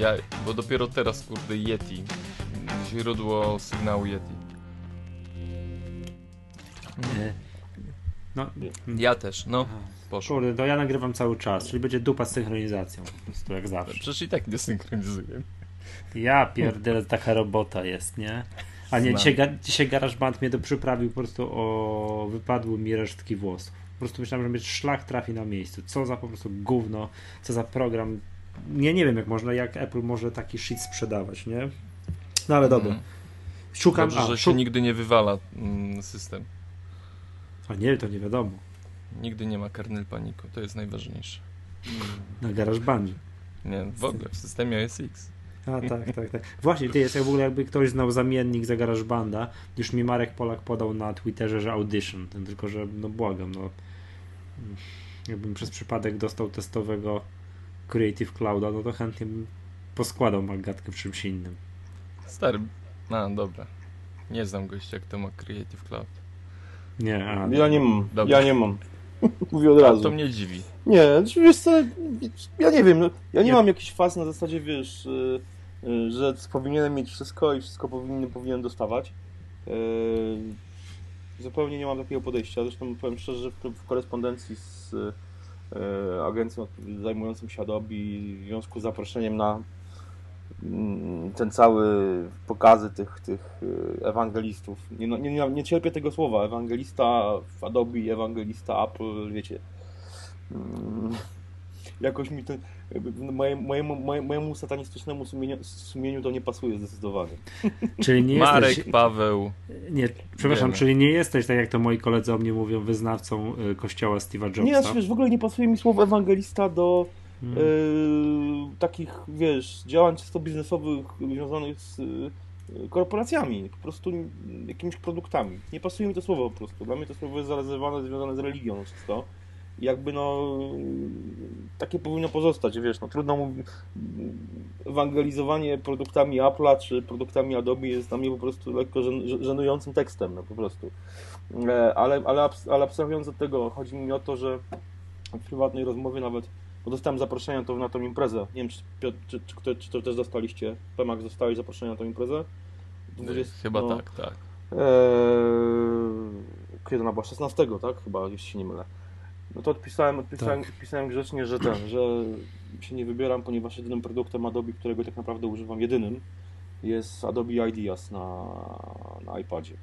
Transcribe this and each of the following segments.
Ja, bo dopiero teraz, kurde, Yeti. Źródło sygnału Yeti. No, Ja też, no. Poszło. kurde, to ja nagrywam cały czas, czyli będzie dupa z synchronizacją. Po prostu jak zawsze. Przecież i tak nie synchronizuję. Ja pierdolę, taka robota jest, nie? A nie, dzisiaj, ga- dzisiaj GarageBand mnie to przyprawił po prostu o... wypadły mi resztki włosów. Po prostu myślałem, że mnie szlak trafi na miejscu. Co za po prostu gówno, co za program. Nie, nie wiem jak można, jak Apple może taki shit sprzedawać, nie? No ale dobra. Mhm. Szukam, Dobrze, a, że się nigdy nie wywala mm, system. a nie, to nie wiadomo. Nigdy nie ma kernel paniku, to jest najważniejsze. Na GarageBandzie. Nie, w ogóle, w systemie OS X. A tak, tak, tak. Właśnie, ty jest jak w ogóle jakby ktoś znał zamiennik za GarageBanda, już mi Marek Polak podał na Twitterze, że Audition, ten tylko, że no błagam, no jakbym przez przypadek dostał testowego Creative Clouda, no to chętnie bym poskładał Magatkę w czymś innym. Stary, a dobra. Nie znam gościa, kto ma Creative Cloud. Nie, a Ja nie mam, Dobra. ja nie mam. Mówię od razu. To mnie dziwi. Nie, wiesz co, ja nie wiem, no, ja nie, Nie. mam jakiejś faz na zasadzie, wiesz, y, że powinienem mieć wszystko i wszystko powinien, powinien dostawać. Y, zupełnie nie mam takiego podejścia, zresztą powiem szczerze, że w, korespondencji z y, agencją zajmującą się Adobe w związku z zaproszeniem na mm, ten cały pokazy tych, tych y, ewangelistów. Nie, no, nie, nie, nie cierpię tego słowa. Ewangelista w Adobe, ewangelista Apple, wiecie. Mm, Jakoś mi ten. Mojemu, moje, mojemu satanistycznemu sumieniu, sumieniu to nie pasuje zdecydowanie. czyli nie Marek, jesteś... Paweł. Nie, przepraszam, Wiemy. czyli nie jesteś, tak jak to moi koledzy o mnie mówią, wyznawcą y, kościoła Steve'a Jobsa. Nie, znaczy, wiesz, w ogóle nie pasuje mi słowo ewangelista do Mm. y, takich, wiesz, działań czysto biznesowych związanych z y, korporacjami, po prostu jakimiś produktami. Nie pasuje mi to słowo po prostu. Dla mnie to słowo jest zarezerwowane, związane z religią czysto. Jakby no takie powinno pozostać, wiesz, no trudno mówić ewangelizowanie produktami Apple'a czy produktami Adobe jest dla mnie po prostu lekko żen- żenującym tekstem, no po prostu. E, Ale, ale, abs- ale abstrahując od tego, chodzi mi o to, że w prywatnej rozmowie nawet, bo dostałem zaproszenie to, na tą imprezę. Nie wiem, czy, Piotr, czy, czy, kto- czy to też dostaliście. Pemak, dostałeś zaproszenie na tą imprezę? 20 Chyba no, tak, tak. Eee, kiedy ona była? 16, tak? Chyba, jeśli się nie mylę. No to odpisałem, odpisałem, Tak. odpisałem grzecznie, że ten, że się nie wybieram, ponieważ jedynym produktem Adobe, którego tak naprawdę używam, jedynym, jest Adobe Ideas na, na iPadzie.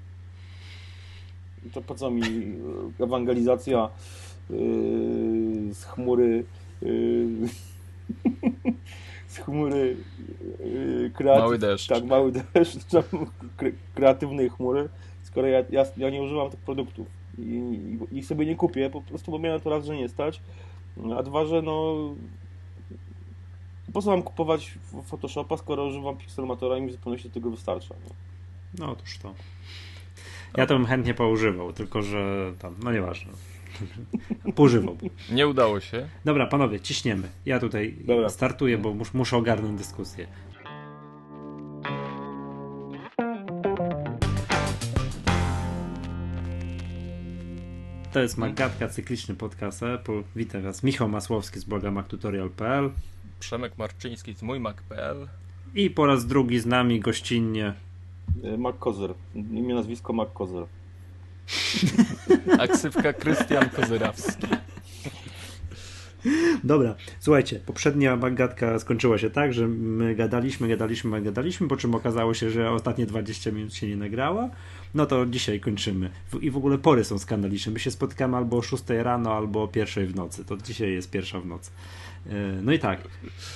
I to po co mi e, ewangelizacja yy, z chmury yy, z chmury yy, kreatyw- Mały deszcz. Tak, mały deszcz kreatywnej chmury, skoro ja, ja, ja nie używam tych produktów i, i, i sobie nie kupię, po prostu bo miałem to raz, że nie stać, a dwa, że no po co mam kupować Photoshopa, skoro używam Pixelmatora i mi w zupełności tego wystarcza. Nie? No otóż to. Ja to bym chętnie poużywał, tylko że tam, no nieważne. Poużywałbym. Nie udało się. Dobra, panowie, ciśniemy. Ja tutaj Dobra. startuję, bo mus, muszę ogarnąć dyskusję. To jest Magatka, cykliczny podcast Apple. Witam Was, Michał Masłowski z bloga MacTutorial.pl Przemek Marczyński z mój Mac.pl. i po raz drugi z nami gościnnie E, Mark Kozer, imię, nazwisko Mark Kozer. A ksywka Krystian Kozerawski. Dobra, słuchajcie, poprzednia magatka skończyła się tak, że my gadaliśmy, gadaliśmy, gadaliśmy, po czym okazało się, że ostatnie 20 minut się nie nagrała. No to dzisiaj kończymy. I w ogóle pory są skandaliczne. My się spotkamy albo o 6 rano, albo o pierwszej w nocy. To dzisiaj jest pierwsza w nocy. Yy, No i tak,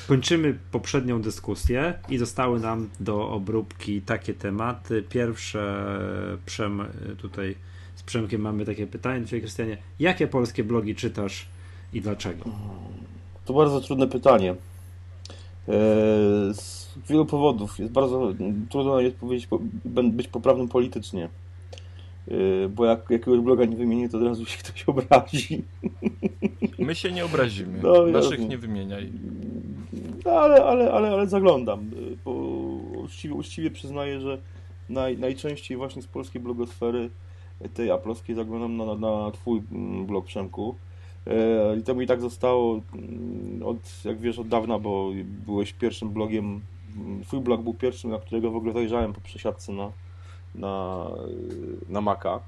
kończymy poprzednią dyskusję i zostały nam do obróbki takie tematy. Pierwsze, Przem, tutaj z Przemkiem mamy takie pytanie. Czyli Krystianie, jakie polskie blogi czytasz i dlaczego? To bardzo trudne pytanie. E, Z wielu powodów. Jest bardzo trudno jest powiedzieć, być poprawnym politycznie. E, Bo jak jakiegoś bloga nie wymienię, to od razu się ktoś obrazi. My się nie obrazimy. No, Naszych nie wymieniaj. No, ale, ale, ale, ale zaglądam. Bo uczciwie, uczciwie przyznaję, że naj, najczęściej właśnie z polskiej blogosfery tej aplowskiej zaglądam na, na, na twój mm, blog Przemku. E, I to mi tak zostało mm, od, jak wiesz, od dawna, bo byłeś pierwszym blogiem, mm, twój blog był pierwszym, na którego w ogóle zajrzałem po przesiadce na, na, na Maca.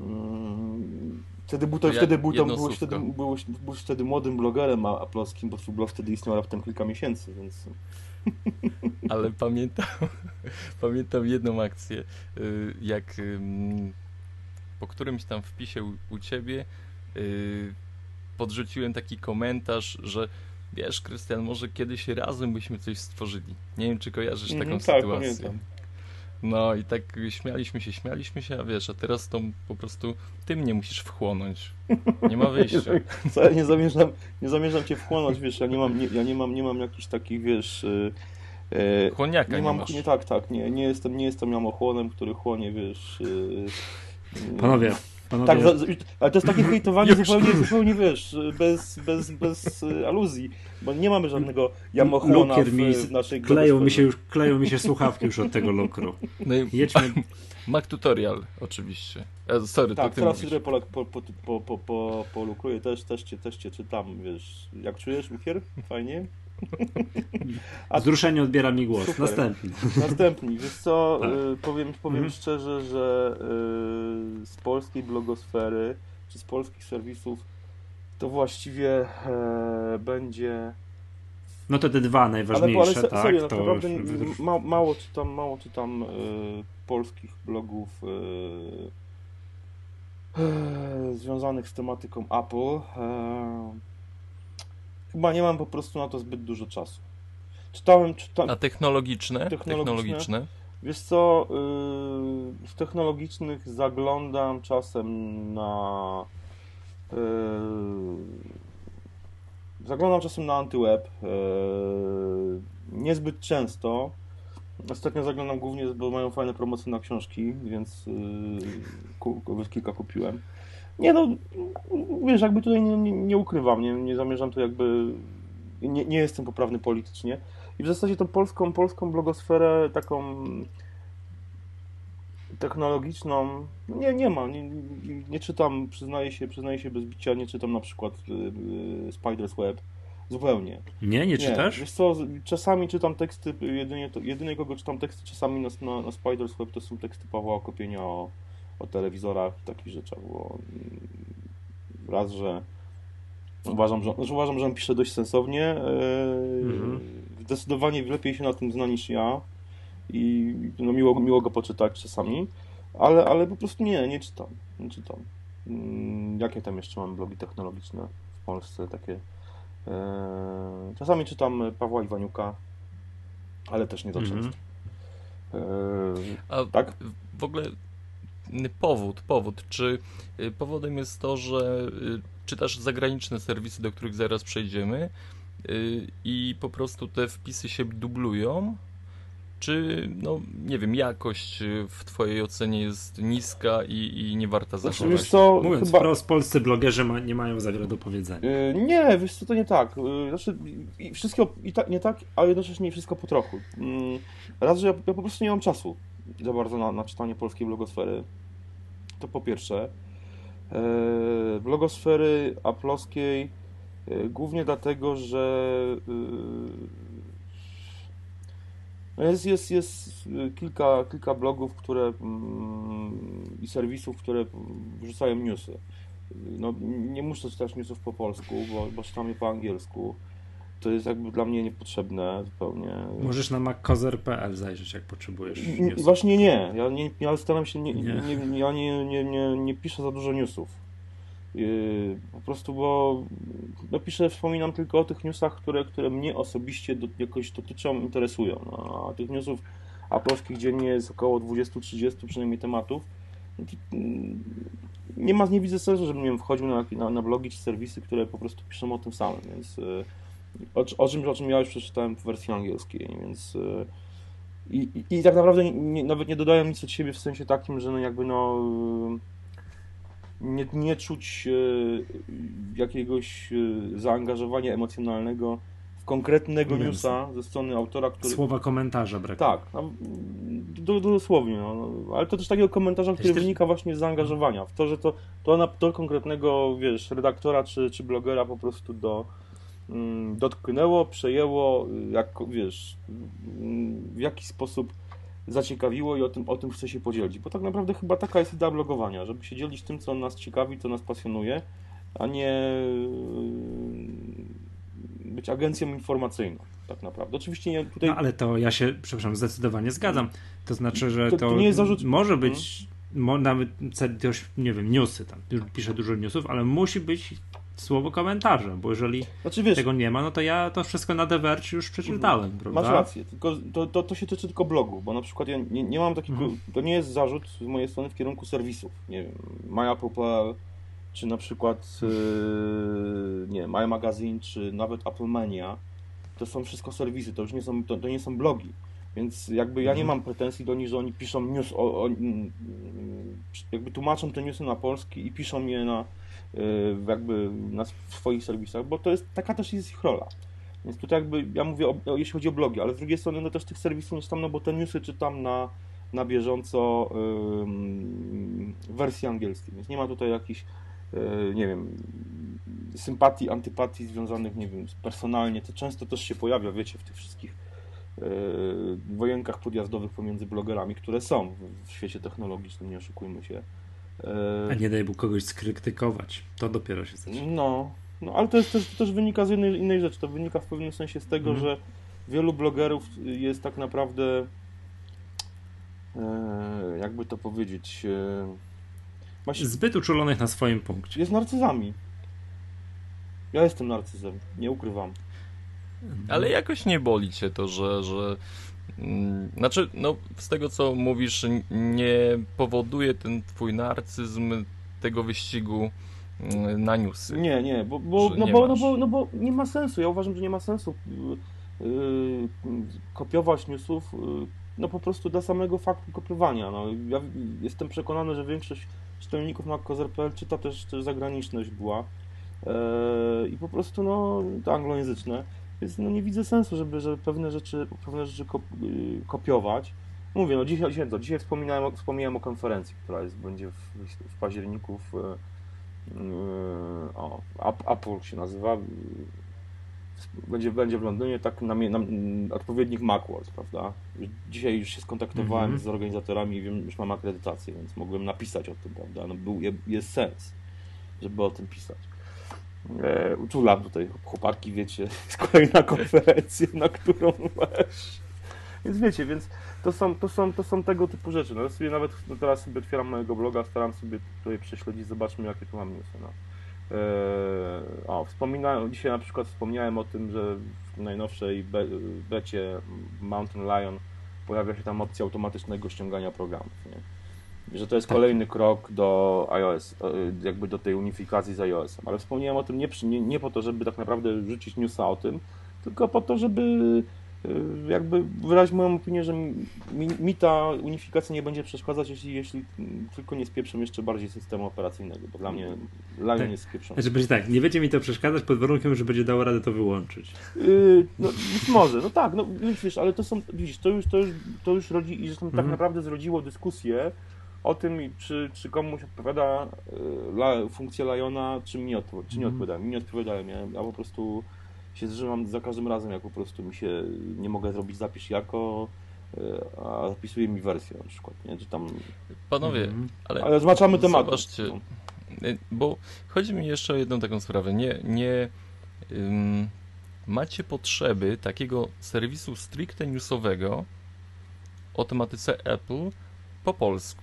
Mm, Wtedy był to, Ja- wtedy był to, byłeś, wtedy, byłeś, byłeś wtedy młodym blogerem a- aplowskim, bo twój blog wtedy istniał raptem kilka miesięcy, więc Ale pamiętam, pamiętam jedną akcję, y, jak po którymś tam wpisie u, u ciebie y, podrzuciłem taki komentarz, że wiesz, Krystian, może kiedyś razem byśmy coś stworzyli. Nie wiem, czy kojarzysz taką Mhm, tak, sytuację. pamiętam. No i tak śmialiśmy się, śmialiśmy się, a wiesz, a teraz to po prostu ty mnie musisz wchłonąć. Nie ma wyjścia. Co, ja nie zamierzam, nie zamierzam cię wchłonąć, wiesz, ja nie mam, nie, ja nie mam, nie mam jakichś takich, wiesz, y, y, Chłoniaka nie, nie mam, masz. nie tak, tak, nie, nie jestem, nie jestem jamochłonem, który chłonie, wiesz, y, Panowie, panowie, Tak, ale to jest takie hejtowanie zupełnie, zupełnie, wiesz, bez, bez, bez y, aluzji, bo nie mamy żadnego jamochłona w, w naszej kleją mi się już, kleją mi się słuchawki już od tego lukru. No i Jedźmy, Mac Tutorial oczywiście. E, sorry, Tak, to ty teraz mówisz. się trochę po, po, po, po, po, polukruję, też, też, cię, też cię czytam, wiesz, jak czujesz, Lukier? Fajnie? A- wzruszenie odbiera mi głos. Super. Następny. Następni, wiesz co, Tak. y, powiem, powiem Mhm. szczerze, że y, z polskiej blogosfery, czy z polskich serwisów, to właściwie e, będzie... No to te dwa Ale, najważniejsze, ale se, tak? serio, tak naprawdę już- ma, mało czytam, mało czytam y, polskich blogów y, y, związanych z tematyką Apple. Chyba nie mam po prostu na to zbyt dużo czasu. Czytałem, czytałem, A technologiczne? Technologiczne? Technologiczne? Wiesz co, yy, w technologicznych zaglądam czasem na. Yy, zaglądam czasem na antyweb. Yy, niezbyt często. Ostatnio zaglądam głównie, bo mają fajne promocje na książki, więc yy, ku- kilka kupiłem. Nie no, wiesz, jakby tutaj nie, nie, nie ukrywam, nie, nie zamierzam tu jakby. Nie, nie jestem poprawny politycznie. I w zasadzie tą polską, polską blogosferę taką technologiczną nie, nie ma. Nie, nie, nie czytam, przyznaję się, przyznaję się bez bicia, nie czytam na przykład y, y, Spider's Web. Zupełnie. Nie, nie czytasz? Wiesz co, czasami czytam teksty, jedynie, to, jedynie kogo czytam teksty czasami na, na, na Spider's Web to są teksty Pawła Okopienia o, o telewizorach i takich rzeczach, bo mm, raz, że uważam, że, że uważam, że on pisze dość sensownie, yy, Mhm. zdecydowanie lepiej się na tym zna niż ja i no, miło, miło go poczytać czasami, ale, ale po prostu nie, nie czytam, nie czytam. Mm, Jakie tam jeszcze mam blogi technologiczne w Polsce, takie Eee, Czasami czytam Pawła Iwaniuka, ale też nie za Mhm. często. Eee, A Tak? w ogóle powód, powód. Czy y, powodem jest to, że y, czytasz zagraniczne serwisy, do których zaraz przejdziemy y, i po prostu te wpisy się dublują? Czy, no nie wiem, jakość y, w twojej ocenie jest niska i, i nie warta Znaczy, zachować? wiesz co, Mówiąc chyba... wprost, polscy blogerzy ma, nie mają za wiele do powiedzenia. Eee, Nie, wiesz co, to nie tak. Eee, Znaczy, i wszystko i tak, nie tak, ale jednocześnie wszystko po trochu. Mm, Raz, że ja, ja po prostu nie mam czasu za bardzo na, na czytanie polskiej blogosfery. To po pierwsze. Eee, Blogosfery aplowskiej e, głównie dlatego, że e, no jest, jest, jest e, kilka, kilka blogów, które mm, i serwisów, które wrzucają newsy. No, nie muszę czytać newsów po polsku, bo, bo czytam je po angielsku. To jest jakby dla mnie niepotrzebne zupełnie. Możesz na mackozer.pl zajrzeć, jak potrzebujesz. Newsów. Właśnie nie. Ja, nie, ja staram się, nie, Nie. nie. Ja nie, nie, nie, nie piszę za dużo newsów. Yy, po prostu, bo no piszę, wspominam tylko o tych newsach, które, które mnie osobiście do, jakoś dotyczą, interesują. No, a tych newsów aplowskich dziennie jest około 20-30 przynajmniej tematów. No mm, nie ma, nie widzę sensu, żebym nie wiem, wchodził na, na, na blogi czy serwisy, które po prostu piszą o tym samym, więc yy, o, o, czym, o czym ja już przeczytałem w wersji angielskiej, więc yy, i, i, I tak naprawdę nie, nawet nie dodają nic od siebie w sensie takim, że no jakby no nie, nie czuć e, jakiegoś zaangażowania emocjonalnego w konkretnego newsa ze strony autora, który... Słowa komentarza brakuje. Tak, no, do, dosłownie, no, no, ale to też takiego komentarza, który też... wynika właśnie z zaangażowania, w to, że to, to, na, to konkretnego, wiesz, redaktora czy, czy blogera po prostu do, dotknęło, przejęło, jak, wiesz, w jaki sposób zaciekawiło i o tym, o tym chce się podzielić, bo tak naprawdę chyba taka jest idea blogowania, żeby się dzielić tym, co nas ciekawi, co nas pasjonuje, a nie być agencją informacyjną, tak naprawdę. Oczywiście nie tutaj... No ale to ja się, przepraszam, zdecydowanie zgadzam. To znaczy, że to, to nie jest zarzut... może być hmm? mo, nawet też, nie wiem, newsy tam, piszę dużo newsów, ale musi być słowo komentarza, bo jeżeli znaczy, wiesz, tego nie ma, no to ja to wszystko na The Verge już przeczytałem, mhm. prawda? Masz rację, tylko to, to, to się tyczy tylko blogu, bo na przykład ja nie, nie mam takiego, mhm. to nie jest zarzut z mojej strony w kierunku serwisów, nie wiem, MyApple.pl, czy na przykład yy, nie My Magazine, czy nawet Apple Mania, to są wszystko serwisy, to już nie są, to, to nie są blogi. Więc jakby ja nie mhm. mam pretensji do nich, że oni piszą news, o, o, jakby tłumaczą te newsy na polski i piszą je na jakby na swoich serwisach, bo to jest, taka też jest ich rola. Więc tutaj jakby, ja mówię, o, jeśli chodzi o blogi, ale z drugiej strony no też tych serwisów nie czytam, no bo te newsy czytam na, na bieżąco yy, wersji angielskiej, więc nie ma tutaj jakichś E, nie wiem, sympatii, antypatii związanych, nie wiem, personalnie, to często też się pojawia, wiecie, w tych wszystkich e, wojenkach podjazdowych pomiędzy blogerami, które są w świecie technologicznym, nie oszukujmy się. E, A nie daj Bóg kogoś skrytykować, to dopiero się zaczyna. No, no ale to, jest, też, to też wynika z innej, innej rzeczy, to wynika w pewnym sensie z tego, mm. że wielu blogerów jest tak naprawdę, jakby to powiedzieć, Zbyt uczulonych na swoim punkcie. Jest narcyzami. Ja jestem narcyzem, nie ukrywam. Ale jakoś nie boli cię to, że, że znaczy, no, z tego co mówisz, nie powoduje ten twój narcyzm tego wyścigu mm, na newsy. Nie, nie, bo, bo, no, nie bo, no, bo, no bo nie ma sensu. Ja uważam, że nie ma sensu yy, kopiować newsów yy, no po prostu dla samego faktu kopiowania. No, ja jestem przekonany, że większość czytelników na kozer.pl czyta też, też zagraniczność była e, i po prostu no, to anglojęzyczne, więc no, nie widzę sensu, żeby, żeby pewne rzeczy, pewne rzeczy y, kopiować. Mówię, no dzisiaj, dzisiaj, to, dzisiaj wspominałem, wspomniałem o konferencji, która jest, będzie w, w październiku w, o, Apple się nazywa, będzie, będzie w Londynie tak na, na, na odpowiednik Macworld, prawda? Dzisiaj już się skontaktowałem mm -hmm. z organizatorami i wiem, już mam akredytację, więc mogłem napisać o tym, prawda? No, był, jest sens, żeby o tym pisać. E, uczulam tutaj chłopaki, wiecie, jest kolejna konferencja, na którą weź. Więc wiecie, więc to są, to są, to są tego typu rzeczy. No, ja sobie nawet no, teraz sobie otwieram mojego bloga, staram sobie tutaj prześledzić, zobaczmy jakie tu mam newsy. No. E, o, wspominałem, dzisiaj na przykład wspomniałem o tym, że w najnowszej be, becie Mountain Lion pojawia się tam opcja automatycznego ściągania programów. Nie? Że to jest tak. kolejny krok do iOS, e, jakby do tej unifikacji z iOS-em. Ale wspomniałem o tym nie, nie, nie po to, żeby tak naprawdę rzucić newsa o tym, tylko po to, żeby Y, jakby wyrazić moją opinię, że mi, mi, ta unifikacja nie będzie przeszkadzać, jeśli, jeśli tylko nie spieprzą jeszcze bardziej systemu operacyjnego, bo dla mnie Lion tak. jest spieprzony. Znaczy będzie tak, nie będzie mi to przeszkadzać pod warunkiem, że będzie dało radę to wyłączyć. Yy, no być może, no tak, no wiesz, ale to są, widzisz, to już, to już, to już rodzi, i zresztą tak mhm. tak naprawdę zrodziło dyskusję o tym, czy, czy komuś odpowiada y, la, funkcja Liona, czy mi, odpo, czy nie mhm. odpowiada. Mi nie odpowiadają, ja, ja po prostu się zżywam za każdym razem, jak po prostu mi się nie mogę zrobić zapisz jako, e, a zapisuje mi wersję na przykład, nie? Czy tam... Panowie, mhm. ale... Ale zmaczamy temat. Zobaczcie, no. bo chodzi mi jeszcze o jedną taką sprawę. Nie, nie um, macie potrzeby takiego serwisu stricte newsowego o tematyce Apple po polsku.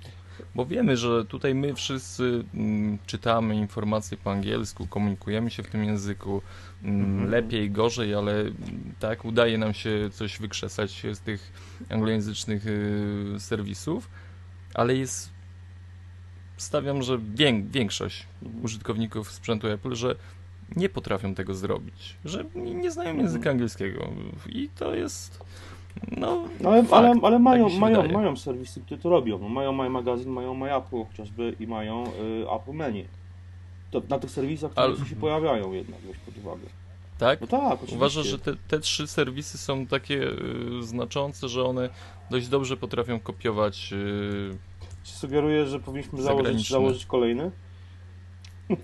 Bo wiemy, że tutaj my wszyscy mm, czytamy informacje po angielsku, komunikujemy się w tym języku mm, mhm. lepiej, gorzej, ale mm, tak, udaje nam się coś wykrzesać z tych anglojęzycznych y, serwisów, ale jest, stawiam, że wię, większość mhm. użytkowników sprzętu Apple, że nie potrafią tego zrobić, że nie znają języka mhm. angielskiego i to jest no, ale, fakt, ale, ale mają, tak mają, mają serwisy, które to robią. No, mają My Magazine, mają My Apple chociażby i mają y, Apple Menu. To, na tych serwisach, które ale... się pojawiają jednak, weź pod uwagę. Tak? No tak, oczywiście. Uważasz, że te, te trzy serwisy są takie y, znaczące, że one dość dobrze potrafią kopiować. Y, Czy sugerujesz, że powinniśmy założyć, Zagraniczne. założyć kolejny?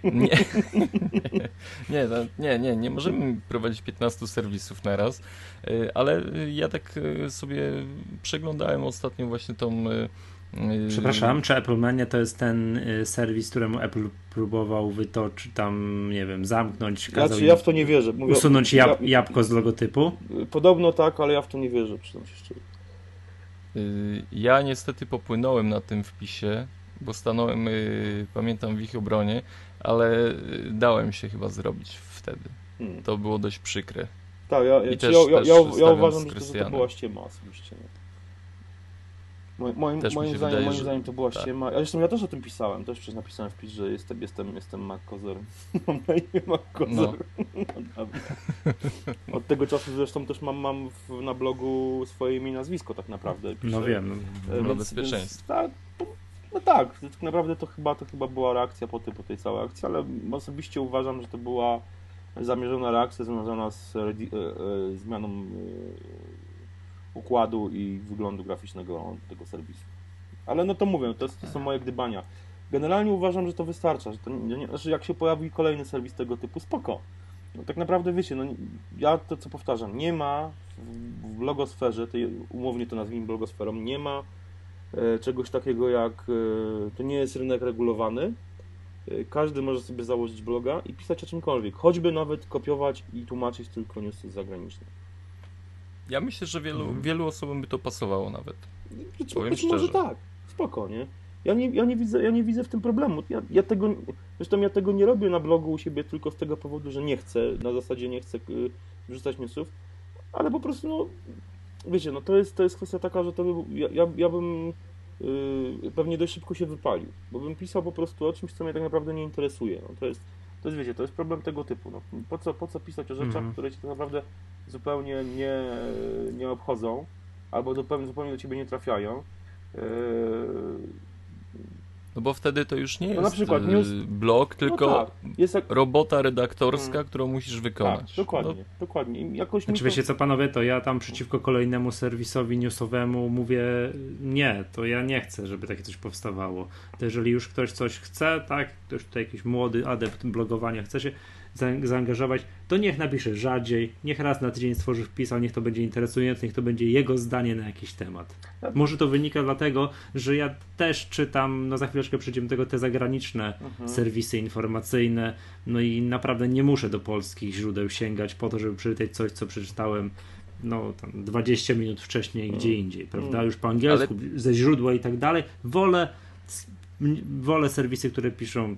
Nie, nie, no, nie, nie, nie możemy prowadzić 15 serwisów na raz, y, ale ja tak y, sobie przeglądałem ostatnio właśnie tą. y, Przepraszam, czy Apple Mania to jest ten serwis, któremu Apple próbował wytoczyć tam, nie wiem, zamknąć, kazał Znaczy, ja w to nie wierzę. Mówię, usunąć jab ja- jabłko z logotypu? Podobno tak, ale ja w to nie wierzę, przyznam się szczerze. Ja niestety popłynąłem na tym wpisie, bo stanąłem, pamiętam, w ich obronie, ale y, dałem się chyba zrobić wtedy. Hmm. To było dość przykre. Tak, ja, I ja, też- ja, ja, ja, uważam, że to, że to była ściema osobiście. Moim, moim, zdaniem, wydaje, moim że- zdaniem to była tak. ściema. A zresztą ja też o tym pisałem, też przecież napisałem wpis, że jestem, jestem, jestem Mac Kozer. Mam na imię Mac Kozer. No. Naprawdę. Od tego czasu zresztą też mam, mam w, na blogu swoje imię i nazwisko tak naprawdę. Piszę, No wiem. Dla więc- bezpieczeństwa. Więc, tak, no tak, tak naprawdę to chyba, to chyba była reakcja po tej, po tej całej akcji, ale osobiście uważam, że to była zamierzona reakcja związana z e, e, zmianą e, układu i wyglądu graficznego tego serwisu. Ale no to mówię, to, jest, to są moje gdybania. Generalnie uważam, że to wystarcza, że, to że jak się pojawi kolejny serwis tego typu, spoko. No tak naprawdę wiecie, no ja to co powtarzam, nie ma w, w blogosferze, tej, umownie to nazwijmy blogosferą, nie ma czegoś takiego jak, e, to nie jest rynek regulowany, E, każdy może sobie założyć bloga i pisać o czymkolwiek, choćby nawet kopiować i tłumaczyć tylko newsy zagraniczne. Ja myślę, że wielu, Mhm. wielu osobom by to pasowało nawet. Być, Powiem być może szczerze. tak, spoko, nie? Ja nie, ja nie, widzę, ja nie widzę w tym problemu. Ja, ja tego, zresztą ja tego nie robię na blogu u siebie tylko z tego powodu, że nie chcę, na zasadzie nie chcę y, wrzucać newsów, ale po prostu, no, wiecie, no to jest, to jest kwestia taka, że to by, ja, ja, ja bym y, pewnie dość szybko się wypalił, bo bym pisał po prostu o czymś, co mnie tak naprawdę nie interesuje. No, to jest, to jest, wiecie, to jest problem tego typu. No, po, co, po co pisać o rzeczach, Mhm. które cię tak naprawdę zupełnie nie, nie obchodzą, albo zupełnie, zupełnie do ciebie nie trafiają. Yy, No bo wtedy to już nie No jest na przykład y, news- blog, tylko no tak, jest jak, robota redaktorska, Mm. którą musisz tak, wykonać. dokładnie, No, dokładnie. I jakoś mi Znaczy to- wiecie co panowie, to ja tam przeciwko kolejnemu serwisowi newsowemu mówię nie, to ja nie chcę, żeby takie coś powstawało. To jeżeli już ktoś coś chce, tak, ktoś tutaj jakiś młody adept blogowania chce się zaangażować, to niech napisze rzadziej, niech raz na tydzień stworzy wpis, ale niech to będzie interesujące, niech to będzie jego zdanie na jakiś temat. Może to wynika dlatego, że ja też czytam, no za chwileczkę przejdziemy do tego, te zagraniczne Mhm. serwisy informacyjne, no i naprawdę nie muszę do polskich źródeł sięgać po to, żeby przeczytać coś, co przeczytałem no, tam 20 minut wcześniej gdzie indziej, prawda? Mm. Już po angielsku, ze źródła i tak dalej. Wolę, wolę serwisy, które piszą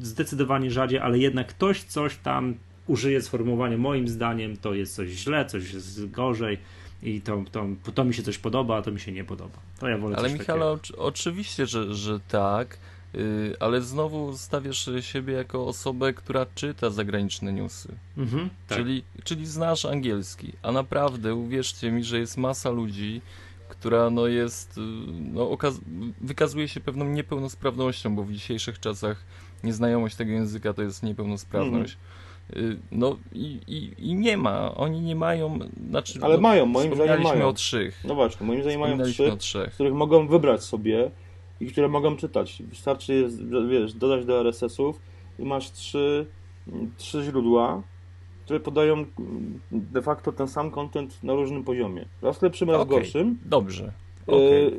zdecydowanie rzadziej, ale jednak ktoś coś tam użyje sformułowania moim zdaniem to jest coś źle, coś jest gorzej i to, to, to mi się coś podoba, a to mi się nie podoba. To ja wolę Ale Michale, oczy- oczywiście, że, że tak, y, ale znowu stawiasz siebie jako osobę, która czyta zagraniczne newsy. Mhm, tak. Czyli, czyli znasz angielski, a naprawdę uwierzcie mi, że jest masa ludzi, która no jest, y, no wykazuje się pewną niepełnosprawnością, bo w dzisiejszych czasach nieznajomość tego języka to jest niepełnosprawność. Y, No i, i, i nie ma, oni nie mają, znaczy, Ale no, mają, moim zdaniem mają. o trzech. No właśnie, moim zdaniem mają trzy, trzech. których mogą wybrać sobie i które mogą czytać. Wystarczy, wiesz, dodać do RSS-ów i masz trzy, trzy źródła, które podają mm, de facto ten sam content na różnym poziomie. Raz lepszym, raz Okej. gorszym. Dobrze. Okej. E,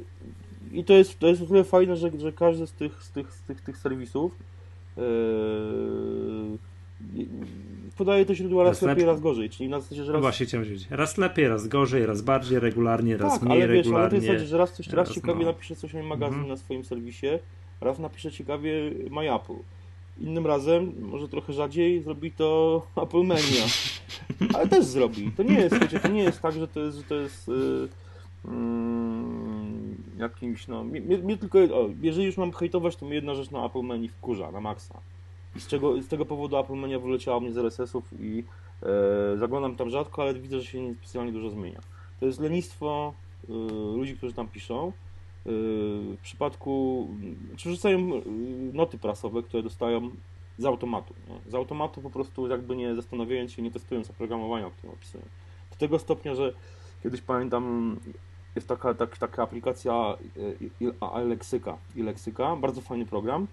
I to jest, to jest o tyle fajne, że, że każdy z tych, z tych, z tych, tych serwisów podaje te źródła raz Raz lepiej, lepszy. raz gorzej. Czyli na zasadzie, że No raz... właśnie chciałem powiedzieć. Raz lepiej, raz gorzej, raz bardziej regularnie, raz tak, mniej ale wiesz, ale to regularnie. jest że raz, coś, raz raz ciekawie no. napisze coś o magazyn Mhm. na swoim serwisie, raz napisze ciekawie MyApple. Innym razem, może trochę rzadziej, zrobi to Apple Mania. Ale też zrobi. To nie jest, wiecie, to nie jest tak, że to jest, że to jest yy, mm, jakimś, no, mnie, tylko, o, jeżeli już mam hejtować, to mnie jedna rzecz na Apple Mania wkurza, na maksa. Z, czego, z tego powodu Apple Mania wyleciała mnie z RSS-ów i e, zaglądam tam rzadko, ale widzę, że się nie specjalnie dużo zmienia. To jest lenistwo y, ludzi, którzy tam piszą. Y, w przypadku, czy wrzucają y, noty prasowe, które dostają z automatu. Nie? Z automatu po prostu jakby nie zastanawiając się, nie testując oprogramowania, o którym opisuję. Do tego stopnia, że kiedyś pamiętam, jest taka, tak, taka aplikacja Alexyka, Ilexyka, bardzo fajny program.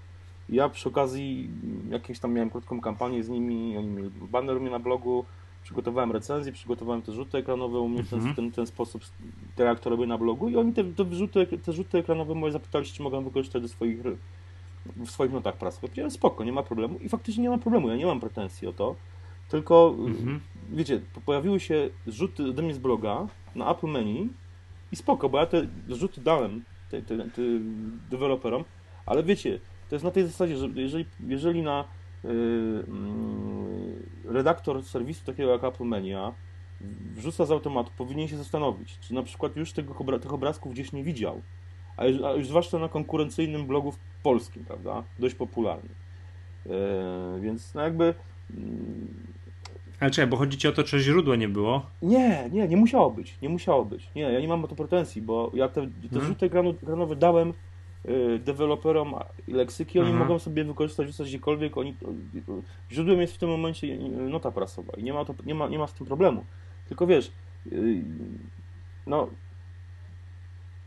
Ja przy okazji jakieś tam miałem krótką kampanię z nimi, oni mieli banner mnie na blogu, przygotowałem recenzję, przygotowałem te rzuty ekranowe u mnie w ten, Mhm. ten, ten sposób, tak jak to robię na blogu i oni te, te, rzuty, te rzuty ekranowe moje zapytali czy mogę wykorzystać do swoich, w swoich notach prasowych. Powiedziałem, spoko, nie ma problemu i faktycznie nie ma problemu, ja nie mam pretensji o to, tylko Mhm. wiecie, po- pojawiły się rzuty ode mnie z bloga na Apple Menu i spoko, bo ja te rzuty dałem te, te, te deweloperom, ale wiecie, to jest na tej zasadzie, że jeżeli, jeżeli na y, mm, redaktor serwisu takiego jak Apple Menu wrzuca z automatu, powinien się zastanowić, czy na przykład już tego, tych obrazków gdzieś nie widział, a już, a już zwłaszcza na konkurencyjnym blogu polskim, prawda, dość popularnym. E, więc no jakby mm, Ale czekaj, bo chodzi ci o to, czy źródła nie było? nie, nie, nie musiało być, nie musiało być. Nie, ja nie mam o to pretensji, bo ja te, te Mhm. rzuty ekranu- ekranowe dałem y, deweloperom leksyki, oni Mhm. mogą sobie wykorzystać, wrzucać gdziekolwiek, oni, źródłem jest w tym momencie y, nota prasowa i nie ma, to, nie ma, nie ma z tym problemu. Tylko wiesz, y, no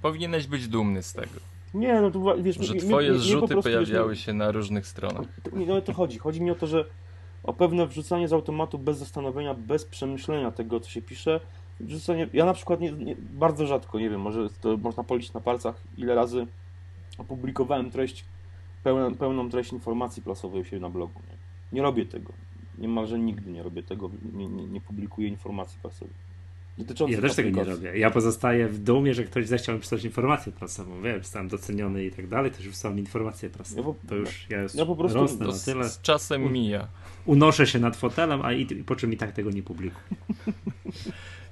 Powinieneś być dumny z tego, nie, no to wiesz, że twoje mnie po zrzuty prostu, wiesz, pojawiały się na różnych stronach. To- Nie, no o to chodzi. Chodzi mi o to, że o pewne wrzucanie z automatu bez zastanowienia, bez przemyślenia tego, co się pisze. Wrzucanie, ja na przykład nie, nie, bardzo rzadko, nie wiem, może to można policzyć na palcach, ile razy opublikowałem treść, pełną, pełną treść informacji prasowej siebie na blogu. Nie, nie robię tego. Niemalże nigdy nie robię tego, nie, nie, nie publikuję informacji prasowej. Dotyczących Ja też tego nie robię. Ja pozostaję w dumie, że ktoś zechciał mi przysłać informację prasową. Wiem, zostałem doceniony i tak dalej, też wysłał mi informację prasową. Ja po- To już ja ja po prostu- rosnę To na z, tyle, z czasem mija. Unoszę się nad fotelem, a i, i po czym i tak tego nie publikuję.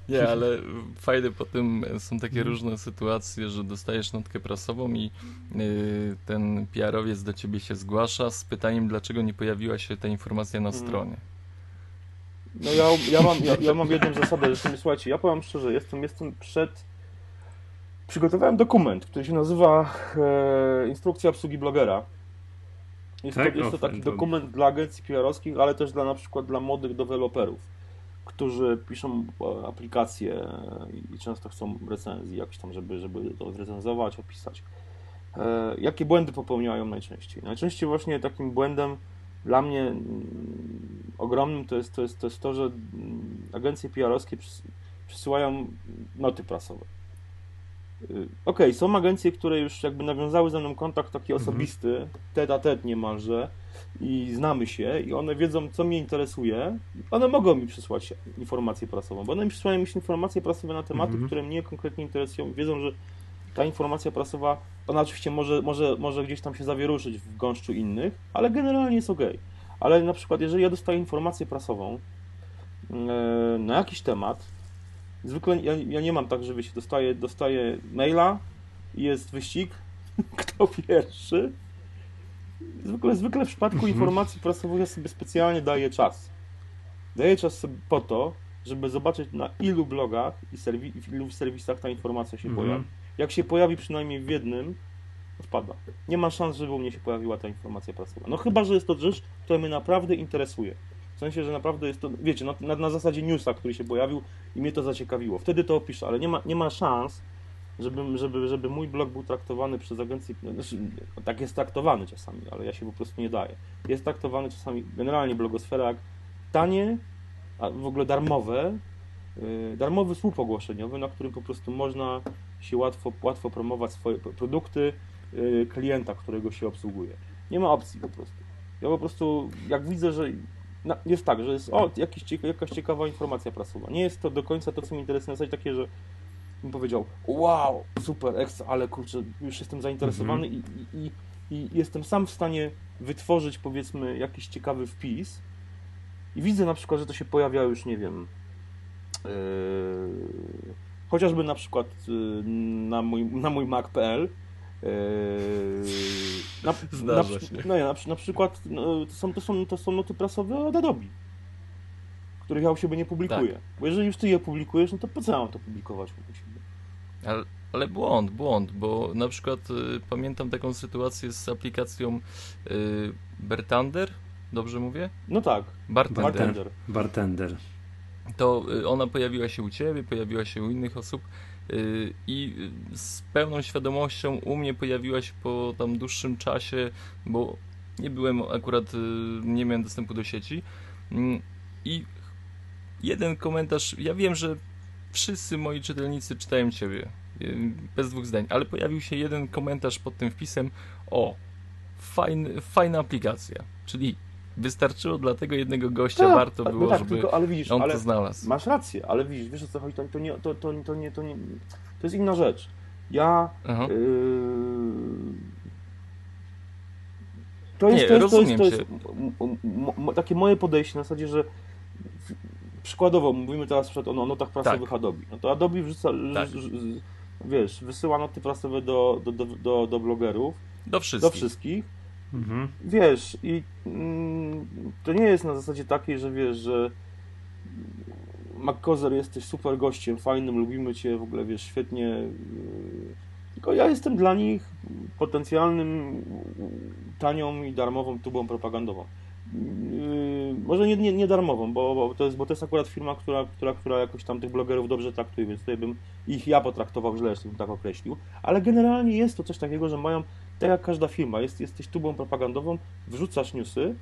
Nie, ale fajne po tym są takie różne sytuacje, że dostajesz notkę prasową i y, ten PR-owiec do ciebie się zgłasza z pytaniem, dlaczego nie pojawiła się ta informacja na Mhm. stronie. No ja, ja, mam, ja, ja mam jedną zasadę, że sobie, słuchajcie, ja powiem szczerze, jestem, jestem przed... Przygotowałem dokument, który się nazywa e, Instrukcja obsługi blogera. Jest, Tak? to, jest to taki to- dokument dla agencji PR-owskich, ale też dla na przykład dla młodych deweloperów, którzy piszą e, aplikacje i, i często chcą recenzji jakieś tam, żeby, żeby to zrecenzować, opisać. E, jakie błędy popełniają najczęściej? Najczęściej właśnie takim błędem dla mnie mm, ogromnym to jest to, jest, to, jest to że mm, agencje PR-owskie przys- przysyłają noty prasowe. Y, Okej, są agencje, które już jakby nawiązały ze mną kontakt taki Mhm. osobisty, tet a tet niemalże i znamy się i one wiedzą, co mnie interesuje. One mogą mi przysłać informację prasową, bo one mi przysyłają mi informacje prasowe na tematy, Mhm. które mnie konkretnie interesują. Wiedzą, że ta informacja prasowa, ona oczywiście może, może, może gdzieś tam się zawieruszyć w gąszczu innych, ale generalnie jest ok. Ale na przykład, jeżeli ja dostaję informację prasową e, na jakiś temat, zwykle ja, ja nie mam tak, że wiecie, dostaję, dostaję maila i jest wyścig, kto pierwszy. Zwykle, zwykle w przypadku Mhm. informacji prasowych ja sobie specjalnie daję czas. Daję czas sobie po to, żeby zobaczyć na ilu blogach i serwi- w ilu serwisach ta informacja się Mhm. pojawi. Jak się pojawi przynajmniej w jednym, odpada. Nie ma szans, żeby u mnie się pojawiła ta informacja prasowa. No chyba, że jest to rzecz, która mnie naprawdę interesuje. W sensie, że naprawdę jest to, wiecie, na, na, na zasadzie newsa, który się pojawił i mnie to zaciekawiło. Wtedy to opiszę, ale nie ma, nie ma szans, żeby, żeby, żeby mój blog był traktowany przez agencję, znaczy, tak jest traktowany czasami, ale ja się po prostu nie daję. Jest traktowany czasami, generalnie blogosfera jak tanie, a w ogóle darmowe, yy, darmowy słup ogłoszeniowy, na którym po prostu można się łatwo, łatwo promować swoje produkty yy, klienta, którego się obsługuje. Nie ma opcji po prostu. Ja po prostu, jak widzę, że na, jest tak, że jest o, jakiś, jakaś ciekawa informacja prasowa. Nie jest to do końca to, co mnie interesuje. Na zasadzie takie, że bym powiedział, wow, super, ekstra, ale kurczę, już jestem zainteresowany i, i, i, i jestem sam w stanie wytworzyć, powiedzmy, jakiś ciekawy wpis i widzę na przykład, że to się pojawia już, nie wiem, yy, chociażby na przykład yy, na mój, na mój Mac.pl na, Zdarza na, się. No, nie, na, na przykład no, to, są, to, są, to są noty prasowe od Adobe, których ja u siebie nie publikuję. Tak. Bo jeżeli już ty je publikujesz, no to po co ja mam to publikować u siebie? Ale, ale błąd, błąd, bo na przykład y, pamiętam taką sytuację z aplikacją y, Bertander, Dobrze mówię? No tak. Bartender. Bartender. Bartender. To y, ona pojawiła się u ciebie, pojawiła się u innych osób i y, z pełną świadomością u mnie pojawiła się po tam dłuższym czasie, bo nie byłem akurat, y, nie miałem dostępu do sieci. Mm, I jeden komentarz, ja wiem, że wszyscy moi czytelnicy czytają ciebie, y, bez dwóch zdań, ale pojawił się jeden komentarz pod tym wpisem, o, fajna aplikacja, czyli wystarczyło dla tego jednego gościa, Tak, warto no było, tak, żeby tylko, ale widzisz, on ale to znalazł. masz rację, ale widzisz, wiesz o co chodzi, to, to, nie, to, to, to, nie, to, nie, to jest inna rzecz. Ja. Yy... To Nie, jest, to jest, to jest, rozumiem to jest m- m- takie moje podejście na zasadzie, że przykładowo mówimy teraz przed o, o notach prasowych Tak. Adobe. No to Adobe wrzuca, Tak. ż- ż- wiesz, wysyła noty prasowe do, do, do, do, do blogerów, Do wszystkich. do wszystkich. Mhm. Wiesz, i mm, to nie jest na zasadzie takiej, że wiesz, że McCozer jesteś super gościem, fajnym, lubimy cię, w ogóle wiesz, świetnie. yy, Tylko ja jestem dla nich potencjalnym tanią i darmową tubą propagandową. Yy, Może nie, nie, nie darmową, bo, bo, to jest, bo to jest akurat firma, która, która, która jakoś tam tych blogerów dobrze traktuje, więc tutaj bym ich ja potraktował źle, jeśli bym tak określił. Ale generalnie jest to coś takiego, że mają, tak jak każda firma, jest, jesteś tubą propagandową, wrzucasz newsy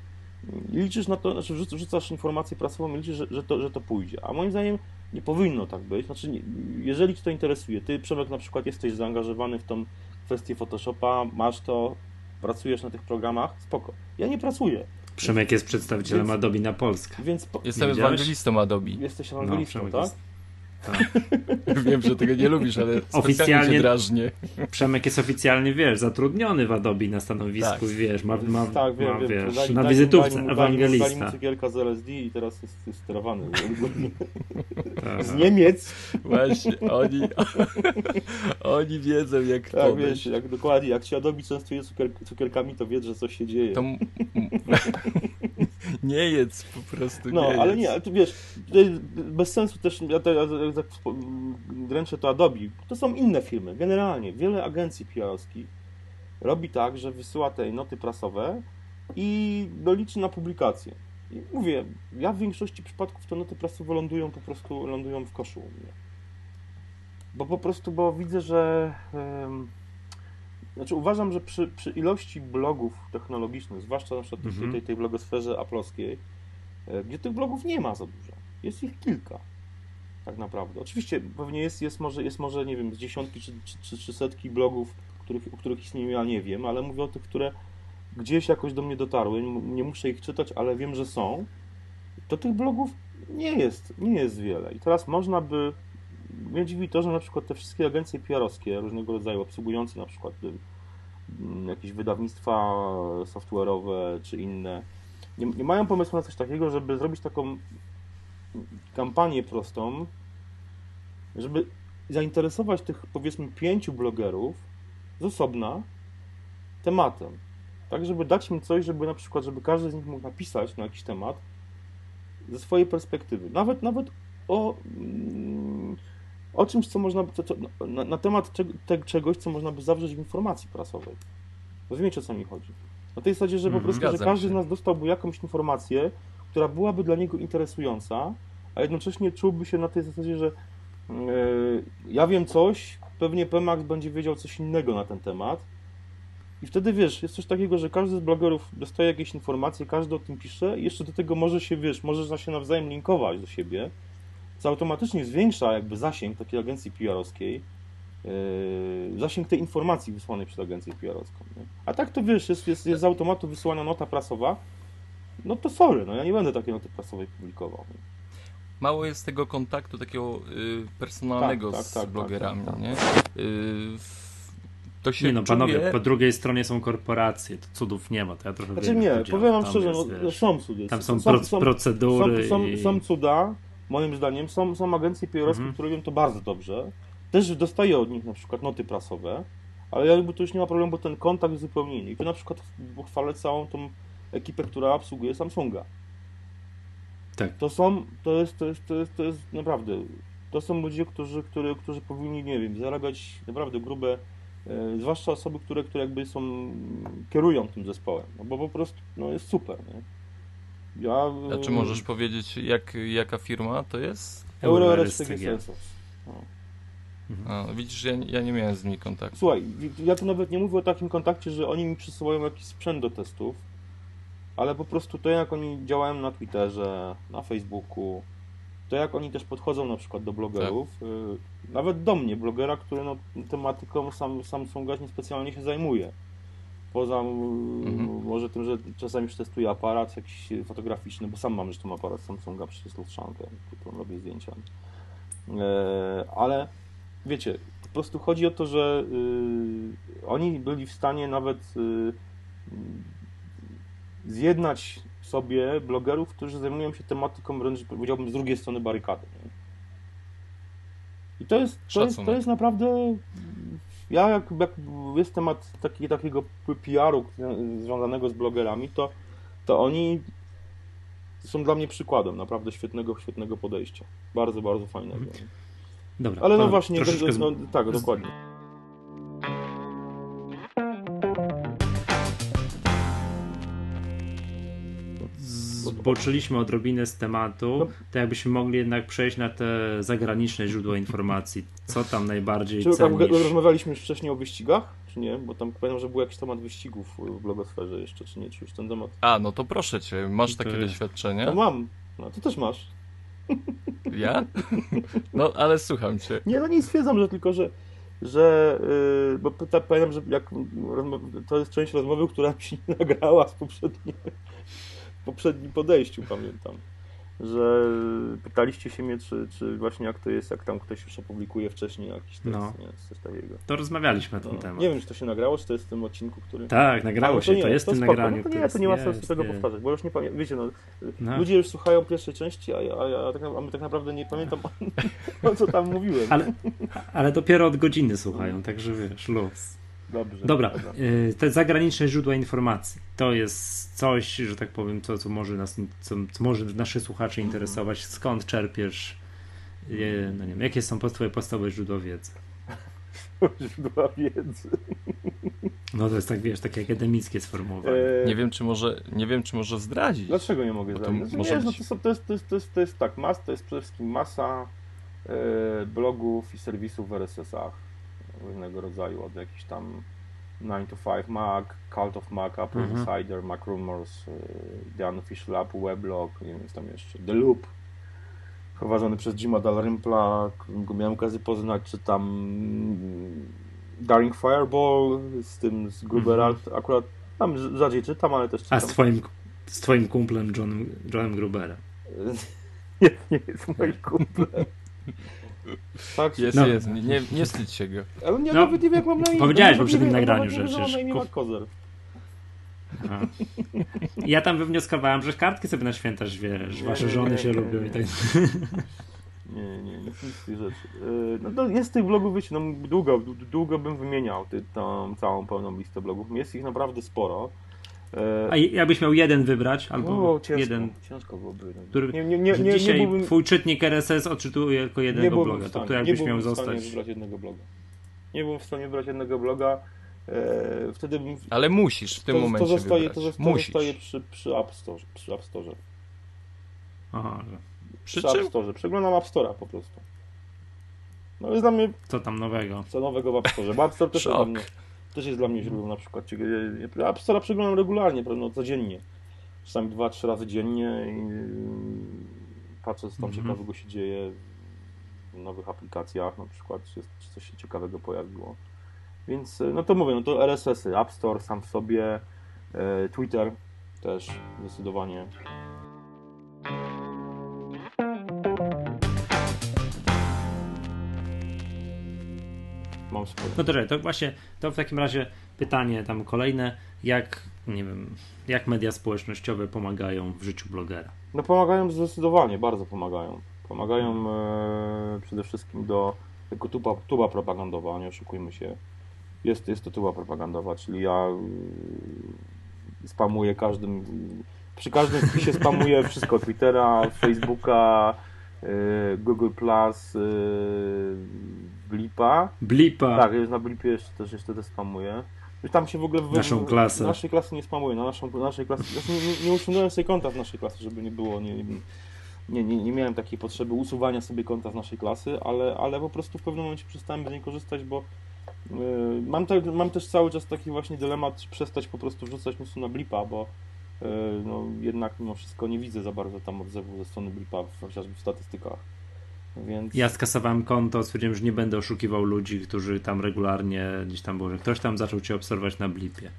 i liczysz na to, znaczy wrzuc- wrzucasz informację prasową i liczysz, że, że, to, że to pójdzie. A moim zdaniem nie powinno tak być. Znaczy, nie, jeżeli Cię to interesuje, Ty, Przemek, na przykład jesteś zaangażowany w tą kwestię Photoshopa, masz to, pracujesz na tych programach, spoko. Ja nie pracuję, Przemek jest przedstawicielem Więc- Adobe na Polskę. więc po, Jestem ewangelistą Adobe. jesteś No, ewangelistą, Przemek tak? jest, tak. Wiem, że tego nie lubisz, ale Oficjalnie- cię drażnię. Przemek jest oficjalnie, wiesz, zatrudniony w Adobe na stanowisku, Tak. wiesz, ma, ma, tak, wiem, ma wiem. wiesz, Dali- na wizytówce dali mu- Dali mu ewangelista. cukierka z LSD i teraz jest, jest sterowany. Tak. Z Niemiec. Właśnie, oni, oni wiedzą jak Tak, podejść. wiesz, jak dokładnie, jak się Adobe częstuje cukier, cukierkami, to wiedz, że coś się dzieje. To nie jedz, po prostu No, nie ale jedz. nie, ale tu wiesz, tutaj bez sensu też, ja to, ja, ja, tak dręczę to Adobe, to są inne firmy, generalnie, wiele agencji PR-owskich robi tak, że wysyła te noty prasowe i doliczy na publikację. I mówię, ja w większości przypadków te noty prasowe lądują po prostu, lądują w koszu u mnie. Bo po prostu, bo widzę, że em, znaczy uważam, że przy, przy ilości blogów technologicznych, zwłaszcza na przykład Mhm. tej, tej blogosferze aplowskiej, e, gdzie tych blogów nie ma za dużo. Jest ich kilka. Tak naprawdę. Oczywiście pewnie jest, jest, może, jest może, nie wiem, z dziesiątki czy, czy, czy, czy setki blogów, których, o których istnieją, ja nie wiem, ale mówię o tych, które gdzieś jakoś do mnie dotarły. Nie muszę ich czytać, ale wiem, że są. To tych blogów nie jest, nie jest wiele. I teraz można by. Mnie dziwi to, że na przykład te wszystkie agencje PR-owskie, różnego rodzaju, obsługujące na przykład y, jakieś wydawnictwa software'owe czy inne, nie, nie mają pomysłu na coś takiego, żeby zrobić taką kampanię prostą, żeby zainteresować tych powiedzmy pięciu blogerów z osobna tematem. Tak, żeby dać im coś, żeby na przykład, żeby każdy z nich mógł napisać na jakiś temat ze swojej perspektywy. Nawet, nawet o, mm, o czymś, co można, co, co, na, na temat czeg, te, czegoś, co można by zawrzeć w informacji prasowej. Rozumiecie, o co mi chodzi? Na tej zasadzie, że po Mhm. prostu, że każdy się. z nas dostałby jakąś informację, która byłaby dla niego interesująca, a jednocześnie czułby się na tej zasadzie, że yy, ja wiem coś, pewnie Pemax będzie wiedział coś innego na ten temat. I wtedy wiesz, jest coś takiego, że każdy z blogerów dostaje jakieś informacje, każdy o tym pisze i jeszcze do tego może się, wiesz, może się nawzajem linkować do siebie, co automatycznie zwiększa jakby zasięg takiej agencji PR-owskiej, yy, zasięg tej informacji wysłanej przez agencję PR-owską. Nie? A tak to wiesz, jest, jest, jest z automatu wysyłana nota prasowa, no to sorry, no ja nie będę takiej noty prasowej publikował. Nie? Mało jest tego kontaktu takiego y, personalnego Tak, tak, z tak, tak, blogerami, tak, tak. nie? Y, to się Nie no, czuje... panowie, po drugiej stronie są korporacje, to cudów nie ma, to ja trochę Znaczy wiem, nie, powiem wam szczerze, jest, no, są cudy. Tam są, pro, procedury są, są, i... są cuda, moim zdaniem, są, są agencje PR-owskie, Mhm. które robią to bardzo dobrze. Też dostaję od nich na przykład noty prasowe, ale jakby to już nie ma problemu, bo ten kontakt jest zupełnie inny. I tu na przykład chwalę całą tą ekipę, która obsługuje Samsunga. Tak. To są, to jest, to jest, to jest, to jest naprawdę, to są ludzie, którzy, którzy, którzy powinni, nie wiem, zarabiać naprawdę grube, e, zwłaszcza osoby, które, które jakby są, kierują tym zespołem, no bo po prostu, no jest super, nie? Ja, A czy możesz powiedzieć, jak, jaka firma to jest? TG. TG A, widzisz, ja, ja nie miałem z nimi kontaktu. Słuchaj, ja tu nawet nie mówię o takim kontakcie, że oni mi przysyłają jakiś sprzęt do testów, ale po prostu to, jak oni działają na Twitterze, na Facebooku, to jak oni też podchodzą na przykład do blogerów, y, nawet do mnie, blogera, który no, tematyką sam, Samsunga niespecjalnie się zajmuje. Poza Mhm. może tym, że czasami już testuję aparat jakiś fotograficzny, bo sam mam zresztą aparat Samsunga przez lustrzankę, którą robię zdjęcia. E, ale wiecie, po prostu chodzi o to, że y, oni byli w stanie nawet y, zjednać sobie blogerów, którzy zajmują się tematyką wręcz powiedziałbym z drugiej strony barykady. Nie? I to jest, to jest, to jest naprawdę. Ja jak, jak jest temat taki, takiego PR-u związanego z blogerami, to, to oni są dla mnie przykładem naprawdę świetnego, świetnego podejścia. Bardzo, bardzo fajnego. Dobra, Ale no właśnie, troszeczkę no, tak, dokładnie. Zboczyliśmy odrobinę z tematu, No. to jakbyśmy mogli jednak przejść na te zagraniczne źródła informacji. Co tam najbardziej Czy tam cenisz? rozmawialiśmy już wcześniej o wyścigach, czy nie? Bo tam pamiętam, że był jakiś temat wyścigów w blogosferze jeszcze, czy nie? Czy już ten temat? A, no to proszę cię, masz To takie jest- doświadczenie? No mam. No, ty też masz. Ja? No, ale słucham cię. Nie, no nie stwierdzam, że tylko, że że, yy, bo pyta, pamiętam, że jak to jest część rozmowy, która mi się nie nagrała z poprzedniej, poprzednim podejściu, pamiętam, że pytaliście się mnie, czy, czy właśnie jak to jest, jak tam ktoś już opublikuje wcześniej jakiś tekst, No. nie, coś takiego. To rozmawialiśmy na ten No, temat. nie wiem, czy to się nagrało, czy to jest w tym odcinku, który... Tak, nagrało się, to, nie, jest w tym spoko, nagraniu. No to nie, to nie ma jest, sensu tego jest. powtarzać, bo już nie pamiętam, wiecie, no, No. ludzie już słuchają pierwszej części, a ja, a ja tak, a my tak naprawdę nie pamiętam, o co tam mówiłem. Ale, ale dopiero od godziny słuchają, także wiesz, luz. Dobrze. Dobra, y, te zagraniczne źródła informacji to jest coś, że tak powiem, co, co może nas, co, co może naszych słuchaczy Mhm. interesować. Skąd czerpiesz, y, no nie wiem, jakie są twoje podstawowe źródła wiedzy? źródła wiedzy. No to jest tak, wiesz, takie akademickie sformułowanie. E, Nie wiem, czy może, nie wiem, czy może zdradzić. Dlaczego nie mogę to zdradzić? Znaczy, może nie, no to, są- to, jest, to, jest, to, jest, to jest tak, mas, to jest przede wszystkim masa e, blogów i serwisów w RSS-ach różnego rodzaju, od jakichś tam 9 to 5 Mac, Cult of Mac, Apple Mhm. Insider, Mac Rumors, e, The Unofficial App, Weblog, nie wiem, co tam jeszcze, The Loop, prowadzony przez Jima Dalrympla, którego miałem okazję poznać, czy tam mm, Daring Fireball z tym, z Grubera, Mhm. akurat tam rz- rzadziej czytam, ale też A czytam. z twoim, z twoim kumplem Johnem, Johnem Gruberem. Nie, nie jest moim kumplem. Tak, Jest, No. jest, nie, nie wstydź się go. ale nie, No, nawet nie wiem jak mam na imię. powiedziałeś w Nawet poprzednim nie nagraniu, nie że przecież. Aha. Ja tam wywnioskowałem, że kartki sobie na święta wiesz, Nie, wasze nie, żony nie, się nie, lubią nie. i tak Nie, nie, z tych rzeczy. Yy, No to jest tych blogów, wiecie, no długo, długo bym wymieniał ty, tą całą pełną listę blogów. Jest ich naprawdę sporo. Yy, A jakbyś miał jeden wybrać, albo o, ciężko, jeden, ciężko byłoby. No. który nie, nie, nie, nie, nie dzisiaj byłbym, twój czytnik RSS odczytuje tylko nie jednego byłbym bloga, stanie, to, to nie jakbyś byłbym miał w stanie zostać. wybrać jednego bloga. Nie byłem w stanie wybrać jednego bloga. Yy, wtedy bym Ale musisz w tym to, momencie to zostaje, wybrać. to zostaje, musisz. zostaje przy, przy App Store. Przy App Store. Aha, że Przy Przy App? Store. Przeglądam App Store'a po prostu. No jest dla mnie co tam nowego? co nowego w App Store. Bo App Store też jest, Szok. mnie, też jest dla mnie źródłem na przykład. Ja App Store'a przeglądam regularnie, pewno codziennie. Czasami dwa, trzy razy dziennie i yy, patrzę co tam Mhm. ciekawego się dzieje w nowych aplikacjach na przykład, czy, jest, czy coś się ciekawego pojawiło. Więc yy, no to mówię, no to RSS-y, App Store sam w sobie, yy, Twitter też zdecydowanie. Mam sporo. No dobrze, to właśnie, to w takim razie pytanie tam kolejne, jak, nie wiem, jak media społecznościowe pomagają w życiu blogera? No pomagają zdecydowanie, bardzo pomagają. Pomagają e, przede wszystkim do tego tuba, tuba propagandowa, nie oszukujmy się. Jest, jest to tuba propagandowa, czyli ja y, spamuję każdym, przy każdym wpisie spamuję wszystko, Twittera, Facebooka, y, Google+, Plus, y, Blipa. Blipa! Tak, już na Blipie jeszcze też, jeszcze też spamuję. Tam się w ogóle w, naszą klasę. naszej klasy nie spamuje, na naszą, naszej klasy. Znaczy nie, nie usunąłem sobie konta z naszej klasy, żeby nie było. Nie, nie, nie, nie miałem takiej potrzeby usuwania sobie konta z naszej klasy, ale, ale po prostu w pewnym momencie przestałem z niej korzystać, bo yy, mam, te, mam też cały czas taki właśnie dylemat, czy przestać po prostu wrzucać newsu na blipa, bo yy, no, jednak mimo wszystko nie widzę za bardzo tam odzewu ze strony blipa, chociażby w statystykach. Więc... Ja skasowałem konto, stwierdziłem, że nie będę oszukiwał ludzi, którzy tam regularnie gdzieś tam było, że ktoś tam zaczął cię obserwować na blipie.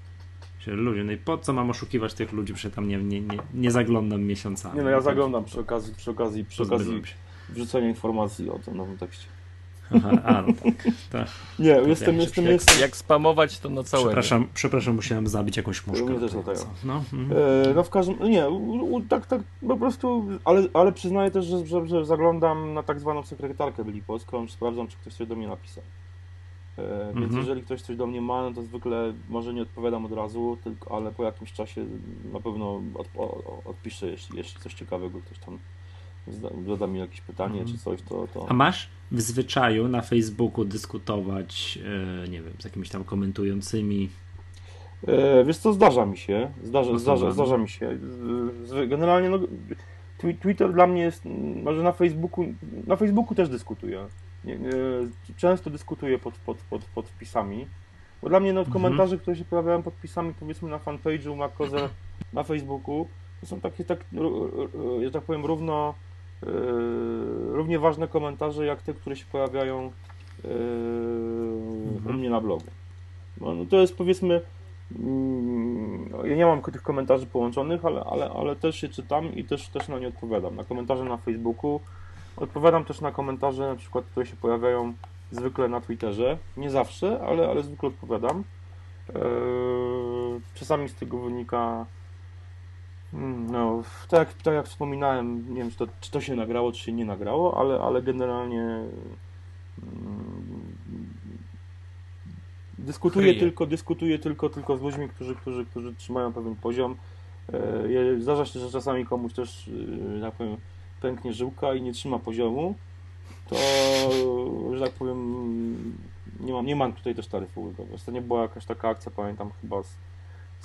Ludzie, no i po co mam oszukiwać tych ludzi, przecież tam nie, nie, nie, nie zaglądam miesiącami. Nie no, ja zaglądam przy okazji, przy okazji, przy okazji wrzucenia informacji o tym nowym tekście. Aha, a, no tak, tak. Nie, jestem, jestem, jak, jestem. Jak spamować to na całego. Przepraszam, przepraszam, musiałem zabić jakąś muszkę. Mnie też latają. No, mm. e, no w każdym, nie, u, u, tak, tak, po prostu, ale, ale przyznaję też, że, że, że zaglądam na tak zwaną sekretarkę Byli Polską, sprawdzam, czy ktoś coś do mnie napisał. E, więc Mhm. jeżeli ktoś coś do mnie ma, no to zwykle może nie odpowiadam od razu, tylko, ale po jakimś czasie na pewno od, o, odpiszę, jeśli, jeśli coś ciekawego ktoś tam zada mi jakieś pytanie Mhm. czy coś, to, to... A masz w zwyczaju na Facebooku dyskutować, e, nie wiem, z jakimiś tam komentującymi? E, wiesz co, zdarza mi się, zdarza, zdarza, zdarza mi się. Generalnie no, twi- Twitter dla mnie jest, może na Facebooku, na Facebooku też dyskutuję. Często dyskutuję pod, pod, pod, pod wpisami. Bo dla mnie no, Mhm. komentarze, które się pojawiają pod wpisami, powiedzmy na fanpage'u, na Koze, na Facebooku, to są takie, tak, że tak powiem, równo, równie ważne komentarze, jak te, które się pojawiają u Mhm. mnie na blogu. No, to jest powiedzmy, mm, ja nie mam tych komentarzy połączonych, ale, ale, ale też je czytam i też, też na nie odpowiadam. Na komentarze na Facebooku, odpowiadam też na komentarze, na przykład, które się pojawiają zwykle na Twitterze. Nie zawsze, ale, ale zwykle odpowiadam. Eee, czasami z tego wynika. Mm, No, tak, jak- tak jak wspominałem, nie wiem, czy to, czy to się nagrało, czy się nie nagrało, ale, ale generalnie mm, dyskutuję Kryje. tylko, dyskutuję tylko, tylko z ludźmi, którzy, którzy, którzy trzymają pewien poziom. E, Zdarza się, że czasami komuś też, e, tak powiem, pęknie żyłka i nie trzyma poziomu, to, że tak powiem, nie mam, nie mam tutaj też taryfy ulgowej. Ostatnio była jakaś taka akcja, pamiętam chyba z,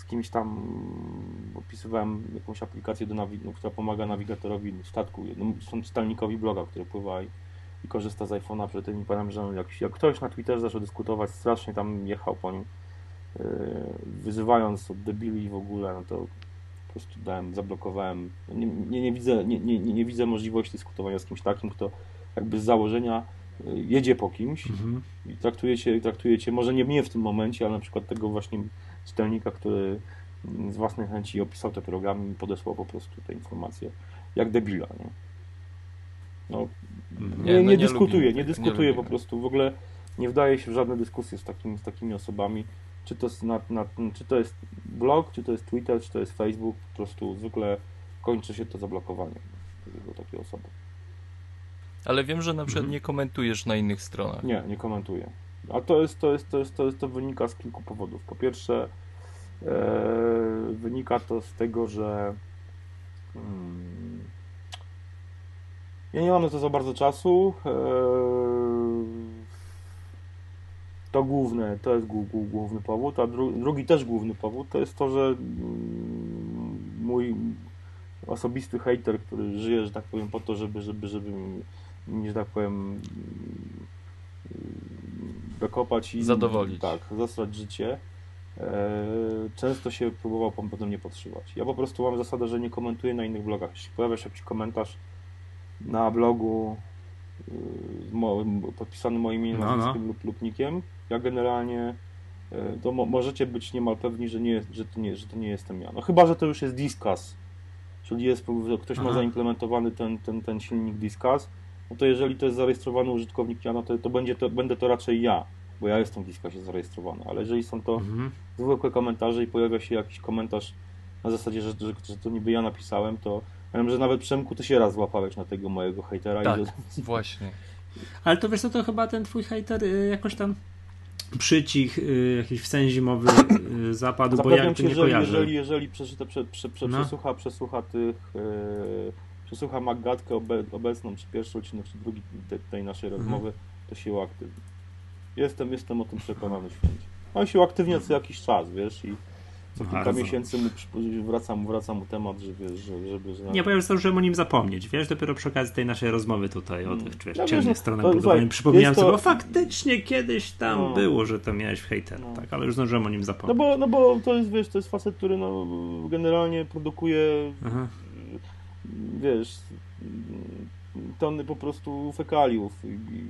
z kimś tam, opisywałem jakąś aplikację, do nawi- no, która pomaga nawigatorowi statku, no, są czytelnikowi bloga, który pływa i, i korzysta z iPhone'a, przy tym pamiętam, że jak, jak ktoś na Twitterze zaczął dyskutować, strasznie tam jechał po nim, yy, wyzywając od debili w ogóle, no to po prostu dałem, zablokowałem. Nie, nie, nie, widzę, nie, nie, nie widzę możliwości dyskutowania z kimś takim, kto jakby z założenia y, jedzie po kimś Mhm. i traktuje cię, traktuje cię, może nie mnie w tym momencie, ale na przykład tego właśnie czytelnika, który mm, z własnej chęci opisał te programy i podesłał po prostu te informacje jak debila, nie? No, Mhm. nie, Nie, nie, no nie dyskutuję, lubimy nie tego, nie dyskutuję po prostu, w ogóle nie wdaję się w żadne dyskusje z, takim, z takimi osobami, czy to, jest na, na, czy to jest blog, czy to jest Twitter, czy to jest Facebook, po prostu zwykle kończy się to zablokowaniem takiej osoby. Ale wiem, że na przykład Mhm. nie komentujesz na innych stronach. Nie, nie komentuję. A to jest, to jest, to jest, to jest, to wynika z kilku powodów. Po pierwsze, e, wynika to z tego, że mm, ja nie mam na to za bardzo czasu. E, to główne, to jest głó- głó- główny powód, a dru, drugi też główny powód to jest to, że mm, mój osobisty hater, który żyje, że tak powiem, po to, żeby, żeby, żeby że tak powiem, dokopać i Zadowolić. Tak, zasrać życie. E, często się próbował pan potem nie podszywać. Ja po prostu mam zasadę, że nie komentuję na innych blogach. Jeśli pojawia się jakiś komentarz na blogu y, podpisany moim imieniem, No, no. nazwiskiem lub, lub nikiem, ja generalnie e, to mo, możecie być niemal pewni, że, nie, że, to nie, że to nie jestem ja. No chyba, że to już jest Discuss, czyli jest, ktoś ma Aha. zaimplementowany ten, ten, ten silnik Discuss, no to jeżeli to jest zarejestrowany użytkownik ja, no to, to, będzie to będę to raczej ja, bo ja jestem w Discussie zarejestrowany, ale jeżeli są to Mhm. zwykłe komentarze i pojawia się jakiś komentarz na zasadzie, że, że, że to niby ja napisałem, to ja wiem, że nawet Przemku ty się raz złapałeś na tego mojego hejtera Tak, i właśnie. Ale to wiesz co, to chyba ten twój hater y, jakoś tam przycich, y, jakiś w sen zimowy y, zapadł, bo ja to cię, nie jeżeli, kojarzę. jeżeli, jeżeli przeczyta, prze, prze, prze, No. przesłucha, przesłucha tych, przesłucha Maggatkę obe, obecną, czy pierwszy odcinek, czy drugi te, tej naszej Mhm. rozmowy, to się uaktywni. Jestem, jestem o tym przekonany święcie. On się uaktywnia co jakiś czas, wiesz, i co kilka Bardzo. miesięcy mu wraca mu, wraca mu temat, że wiesz, że, żeby... Że... Nie, bo ja już zdążyłem o nim zapomnieć, wiesz, dopiero przy okazji tej naszej rozmowy tutaj o tych wiesz, No wiesz, ciemnych no, stronach budowania. Przypomniałem to- sobie, o faktycznie kiedyś tam No. było, że to miałeś w hejtera, No. tak, ale już zdążyłem o nim No zapomnieć. bo, no bo to jest, wiesz, to jest facet, który no, generalnie produkuje, Aha. Wiesz, tony po prostu fekaliów,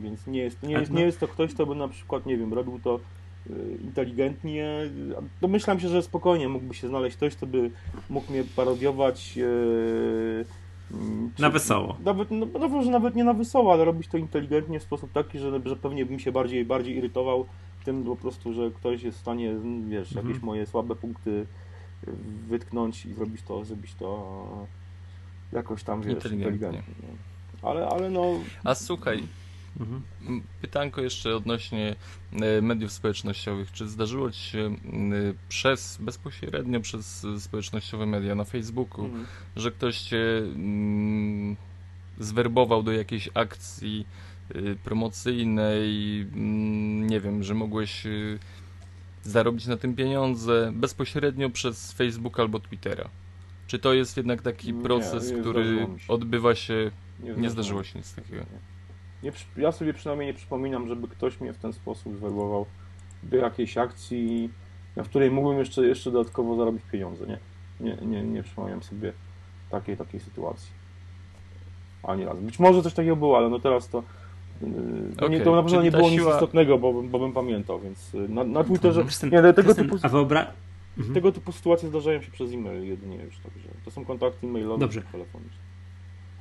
więc nie jest, nie, jest, no. nie jest to ktoś, kto by na przykład, nie wiem, robił to y, inteligentnie. Domyślam się, że spokojnie mógłby się znaleźć ktoś, kto by mógł mnie parodiować. y, mm, Na czy- wesoło. Nawet, no, no może nawet nie na wesoło, ale robić to inteligentnie w sposób taki, że, że pewnie bym się bardziej bardziej irytował tym po prostu, że ktoś jest w stanie, wiesz, Mhm. jakieś moje słabe punkty wytknąć i zrobić to, zrobić to jakoś tam, wiesz, Inteligentnie. inteligentnie. no. Ale, ale no, A słuchaj, Mhm. pytanko jeszcze odnośnie e, mediów społecznościowych. Czy zdarzyło Ci się przez, bezpośrednio przez e, społecznościowe media na Facebooku, mm, że ktoś Cię mm, zwerbował do jakiejś akcji y, promocyjnej, mm, nie wiem, że mogłeś y, zarobić na tym pieniądze bezpośrednio przez Facebook albo Twittera? Czy to jest jednak taki Nie, proces, nie który zdarzyło mi się. odbywa się nie, nie zdarzyło się nic takiego. Nie, ja sobie przynajmniej nie przypominam, żeby ktoś mnie w ten sposób zwerbował do jakiejś akcji, w której mógłbym jeszcze, jeszcze dodatkowo zarobić pieniądze. Nie, nie, nie, nie przypominam sobie takiej, takiej sytuacji. Ani razu. Być może coś takiego było, ale no teraz to. Yy, to nie, to na pewno czyli nie było nic siła- istotnego, bo, bym- bo bym pamiętał, więc yy, na, na Twitterze. Nie, tego typu, A wyobra... Mhm. tego typu sytuacje zdarzają się przez e-mail jedynie już, także to są kontakty e-mailowe Dobrze. telefoniczne.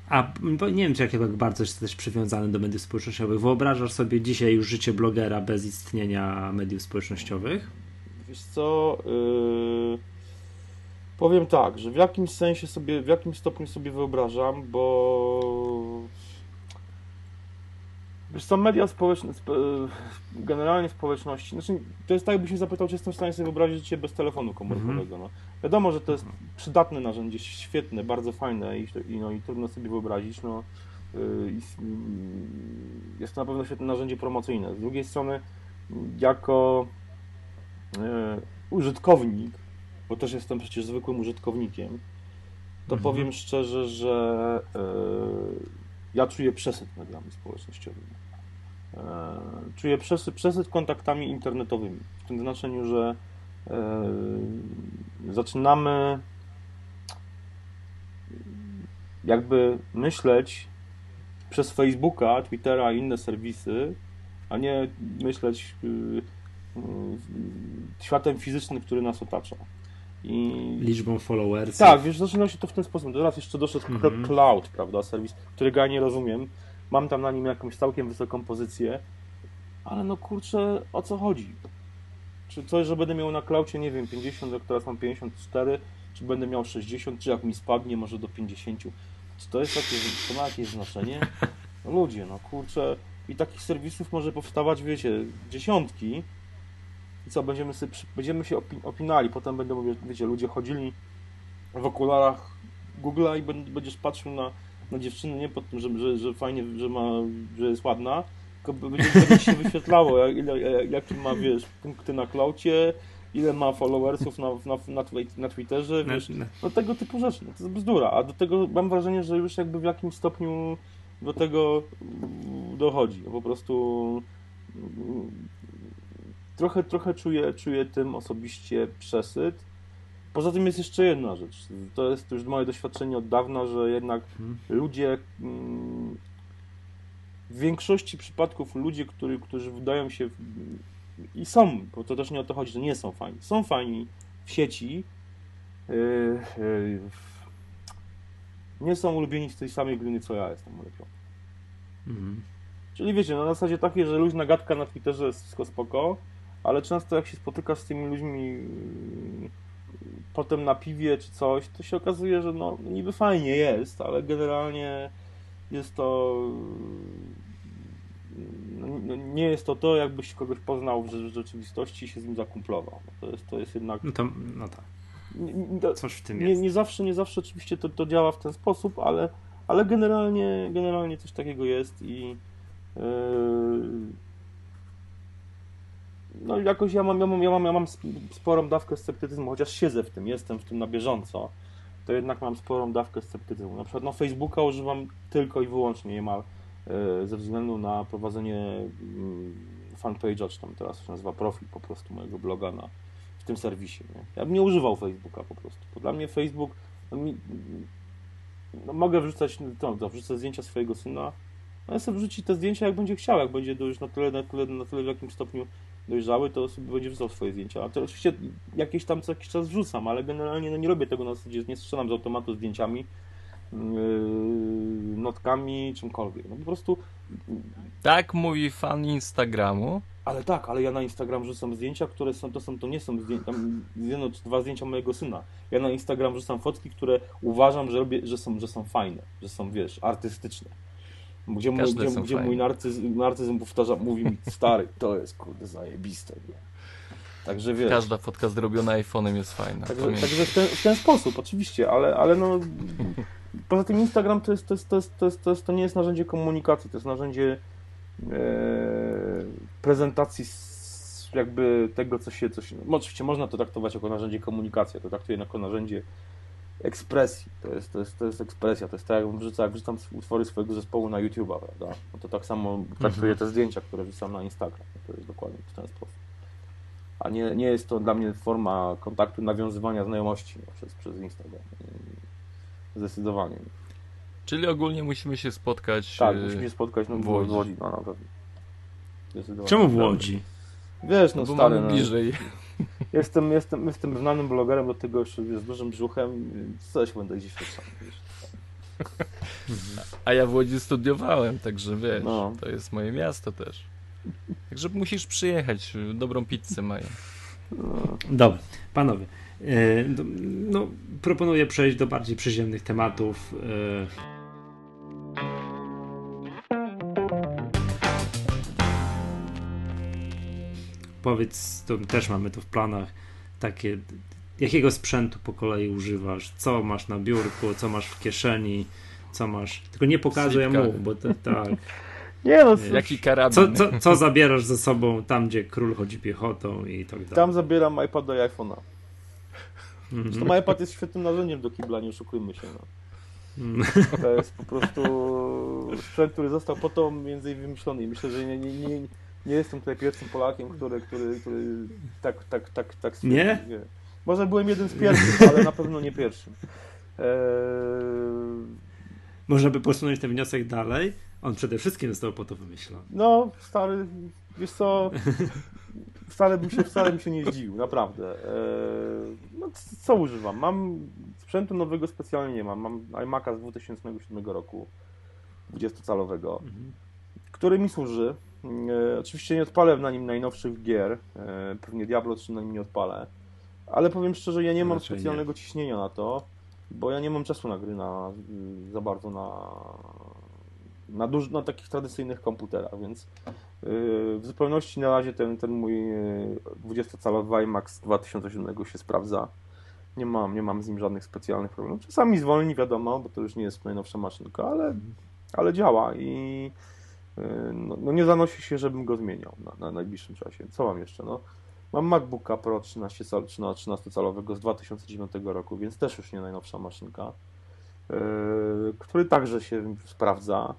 A nie wiem, czy jak jak bardzo jesteś przywiązany do mediów społecznościowych. Wyobrażasz sobie dzisiaj już życie blogera bez istnienia mediów społecznościowych? Wiesz co, yy, powiem tak, że w jakimś sensie sobie, w jakimś stopniu sobie wyobrażam, bo wiesz co, media społeczne, spo, generalnie społeczności, znaczy to jest tak, jakbyś mnie zapytał, czy jestem w stanie sobie wyobrazić życie bez telefonu komórkowego, no. Wiadomo, że to jest przydatne narzędzie, świetne, bardzo fajne i, i, no, i trudno sobie wyobrazić, no. s- yy, Jest to na pewno świetne narzędzie promocyjne. Z drugiej strony, jako e, użytkownik, bo też jestem przecież zwykłym użytkownikiem, to Mhm. powiem szczerze, że e, ja czuję przesyt mediami społecznościowymi. E, czuję przesyt, przesyt kontaktami internetowymi. W tym znaczeniu, że e, zaczynamy jakby myśleć przez Facebooka, Twittera i inne serwisy, a nie myśleć y, y, światem fizycznym, który nas otacza. I Liczbą followersów? tak, wiesz, zaczyna się to w ten sposób. Teraz jeszcze doszedł Mhm. Cloud, prawda, serwis, którego ja nie rozumiem. Mam tam na nim jakąś całkiem wysoką pozycję, ale no kurczę, o co chodzi? Czy coś, że będę miał na Cloudzie, nie wiem, 50, jak teraz mam 54, czy będę miał 60, czy jak mi spadnie może do 50. Czy to jest takie, to ma jakieś znaczenie? No ludzie, no kurczę, i takich serwisów może powstawać, wiecie, dziesiątki. I co, będziemy, sobie, będziemy się opi- opinali, potem będą, wie- wiecie, ludzie chodzili w okularach Google'a i będ- będziesz patrzył na, na dziewczynę nie pod tym, że, że, że fajnie, że, ma, że jest ładna, tylko będzie, będzie się wyświetlało, jak- ile, jak- jakie ma, wiesz, punkty na klaucie, ile ma followersów na, na, na, na Twitterze, wiesz, no tego typu rzeczy, no to jest bzdura, a do tego mam wrażenie, że już jakby w jakimś stopniu do tego dochodzi, po prostu trochę, trochę czuję, czuję tym osobiście przesyt. Poza tym jest jeszcze jedna rzecz, to jest już moje doświadczenie od dawna, że jednak Mhm. ludzie mm, w większości przypadków ludzie, którzy, którzy wydają się w- i są, bo to też nie o to chodzi, że nie są fajni, są fajni w sieci, yy, yy, nie są ulubieni z tej samej gliny, co ja jestem ulepiony. Mhm. Czyli wiecie, no na zasadzie takiej, że luźna gadka na Twitterze jest wszystko spoko, ale często jak się spotykasz z tymi ludźmi potem na piwie czy coś, to się okazuje, że no niby fajnie jest, ale generalnie jest to no, no, nie jest to to, jakbyś kogoś poznał w rze- rzeczywistości i się z nim zakumplował. No, to, jest, to jest jednak No to, no tak, nie, nie, coś w tym nie, jest. nie zawsze, nie zawsze oczywiście to, to działa w ten sposób, ale, ale generalnie, generalnie coś takiego jest i yy, no jakoś ja mam, ja mam, ja mam, ja mam sporą dawkę sceptycyzmu, chociaż siedzę w tym, jestem w tym na bieżąco, to jednak mam sporą dawkę sceptycyzmu. Na przykład no, Facebooka używam tylko i wyłącznie niemal e, ze względu na prowadzenie mm, fanpage'a, czy tam teraz się nazywa profil po prostu mojego bloga na, w tym serwisie. Nie? Ja bym nie używał Facebooka po prostu. Bo dla mnie Facebook, no, mi, no, mogę wrzucać, to, to, wrzucę zdjęcia swojego syna, ale sobie wrzucić te zdjęcia jak będzie chciał, jak będzie już na tyle, na tyle, na tyle w jakimś stopniu dojrzały, to sobie będzie wrzucał swoje zdjęcia. A to oczywiście jakieś tam co jakiś czas wrzucam, ale generalnie no, nie robię tego na zasadzie, nie strzelam z automatu zdjęciami, yy, notkami, czymkolwiek. No po prostu... Tak mówi fan Instagramu. Ale tak, ale ja na Instagram rzucam zdjęcia, które są, to są, to nie są zdjęcia, jedno czy dwa zdjęcia mojego syna. Ja na Instagram rzucam fotki, które uważam, że robię, że są, że są fajne, że są, wiesz, artystyczne. Gdzie, mój, gdzie, gdzie mój narcyzm, narcyzm powtarza, mówi mi, stary, to jest kurde zajebiste. Nie? Także wiesz. Każda fotka zrobiona iPhone'em jest fajna. Także, także w, ten, w, ten, sposób, oczywiście, ale, ale no. Poza tym Instagram to, jest, to, jest, to, jest, to, jest, to, jest, to nie jest narzędzie komunikacji, to jest narzędzie e, prezentacji jakby tego, co się, co się. No, oczywiście można to traktować jako narzędzie komunikacji, ja to traktuję jako narzędzie ekspresji. To jest, to, jest, to jest ekspresja. To jest tak, jak wrzucam, jak wrzucam utwory swojego zespołu na YouTube'a, prawda? No to tak samo traktuję te zdjęcia, które wrzucam na Instagram. To jest dokładnie w ten sposób. A nie, nie jest to dla mnie forma kontaktu, nawiązywania znajomości no, przez, przez Instagram. Zdecydowanie. Czyli ogólnie musimy się spotkać. Tak, e, musimy się spotkać no, w Łodzi. W Łodzi no, na pewno. Czemu w Łodzi? Wiesz, no, no stary, no, bliżej. Jestem, jestem, jestem znanym blogerem, do tego z dużym brzuchem, coś będę gdzieś tam. A ja w Łodzi studiowałem, także wiesz, no. to jest moje miasto też. Także musisz przyjechać, dobrą pizzę mają. No. Dobra, panowie. E, no, proponuję przejść do bardziej przyziemnych tematów. Powiedz, to też mamy to w planach, takie, jakiego sprzętu po kolei używasz, co masz na biurku, co masz w kieszeni, co masz, tylko nie pokazuję mu, bo to tak. Nie no, jaki karabin. Co, co, co zabierasz ze sobą tam, gdzie król chodzi piechotą i tak dalej? Tam zabieram iPada i iPhone'a. Mm. Zresztą iPad jest świetnym narzędziem do kibla, nie oszukujmy się. No. Mm. To jest po prostu sprzęt, który został po to między innymi wymyślony. Myślę, że nie, nie, nie, nie jestem tutaj pierwszym Polakiem, który, który, który tak, tak, tak, tak stwierdził. Nie? nie? Może byłem jeden z pierwszych, ale na pewno nie pierwszym. Eee... Można by posunąć ten wniosek dalej. On przede wszystkim został po to wymyślony. No, stary, wiesz co, wcale bym się, wcale bym się nie zdziwił, naprawdę. Eee, no, co używam? Mam sprzętu nowego specjalnie nie mam. Mam iMac'a z 2007 roku, 20-calowego, mhm. który mi służy oczywiście nie odpalę na nim najnowszych gier, e, pewnie Diablo 3 na nim nie odpalę, ale powiem szczerze, ja nie mam Raczej specjalnego nie. ciśnienia na to, bo ja nie mam czasu na gry na, za bardzo na, na, duż, na takich tradycyjnych komputerach, więc e, w zupełności na razie ten, ten mój 20-calowy iMac 2007 się sprawdza. Nie mam, nie mam z nim żadnych specjalnych problemów. Czasami zwolni, wiadomo, bo to już nie jest najnowsza maszynka, ale, ale działa i E, no, no, nie zanosi się, żebym go zmieniał na, na najbliższym czasie. Co mam jeszcze? No, mam MacBooka Pro 13, 13-calowego z 2009 roku, więc też już nie najnowsza maszynka, yy, który także się sprawdza.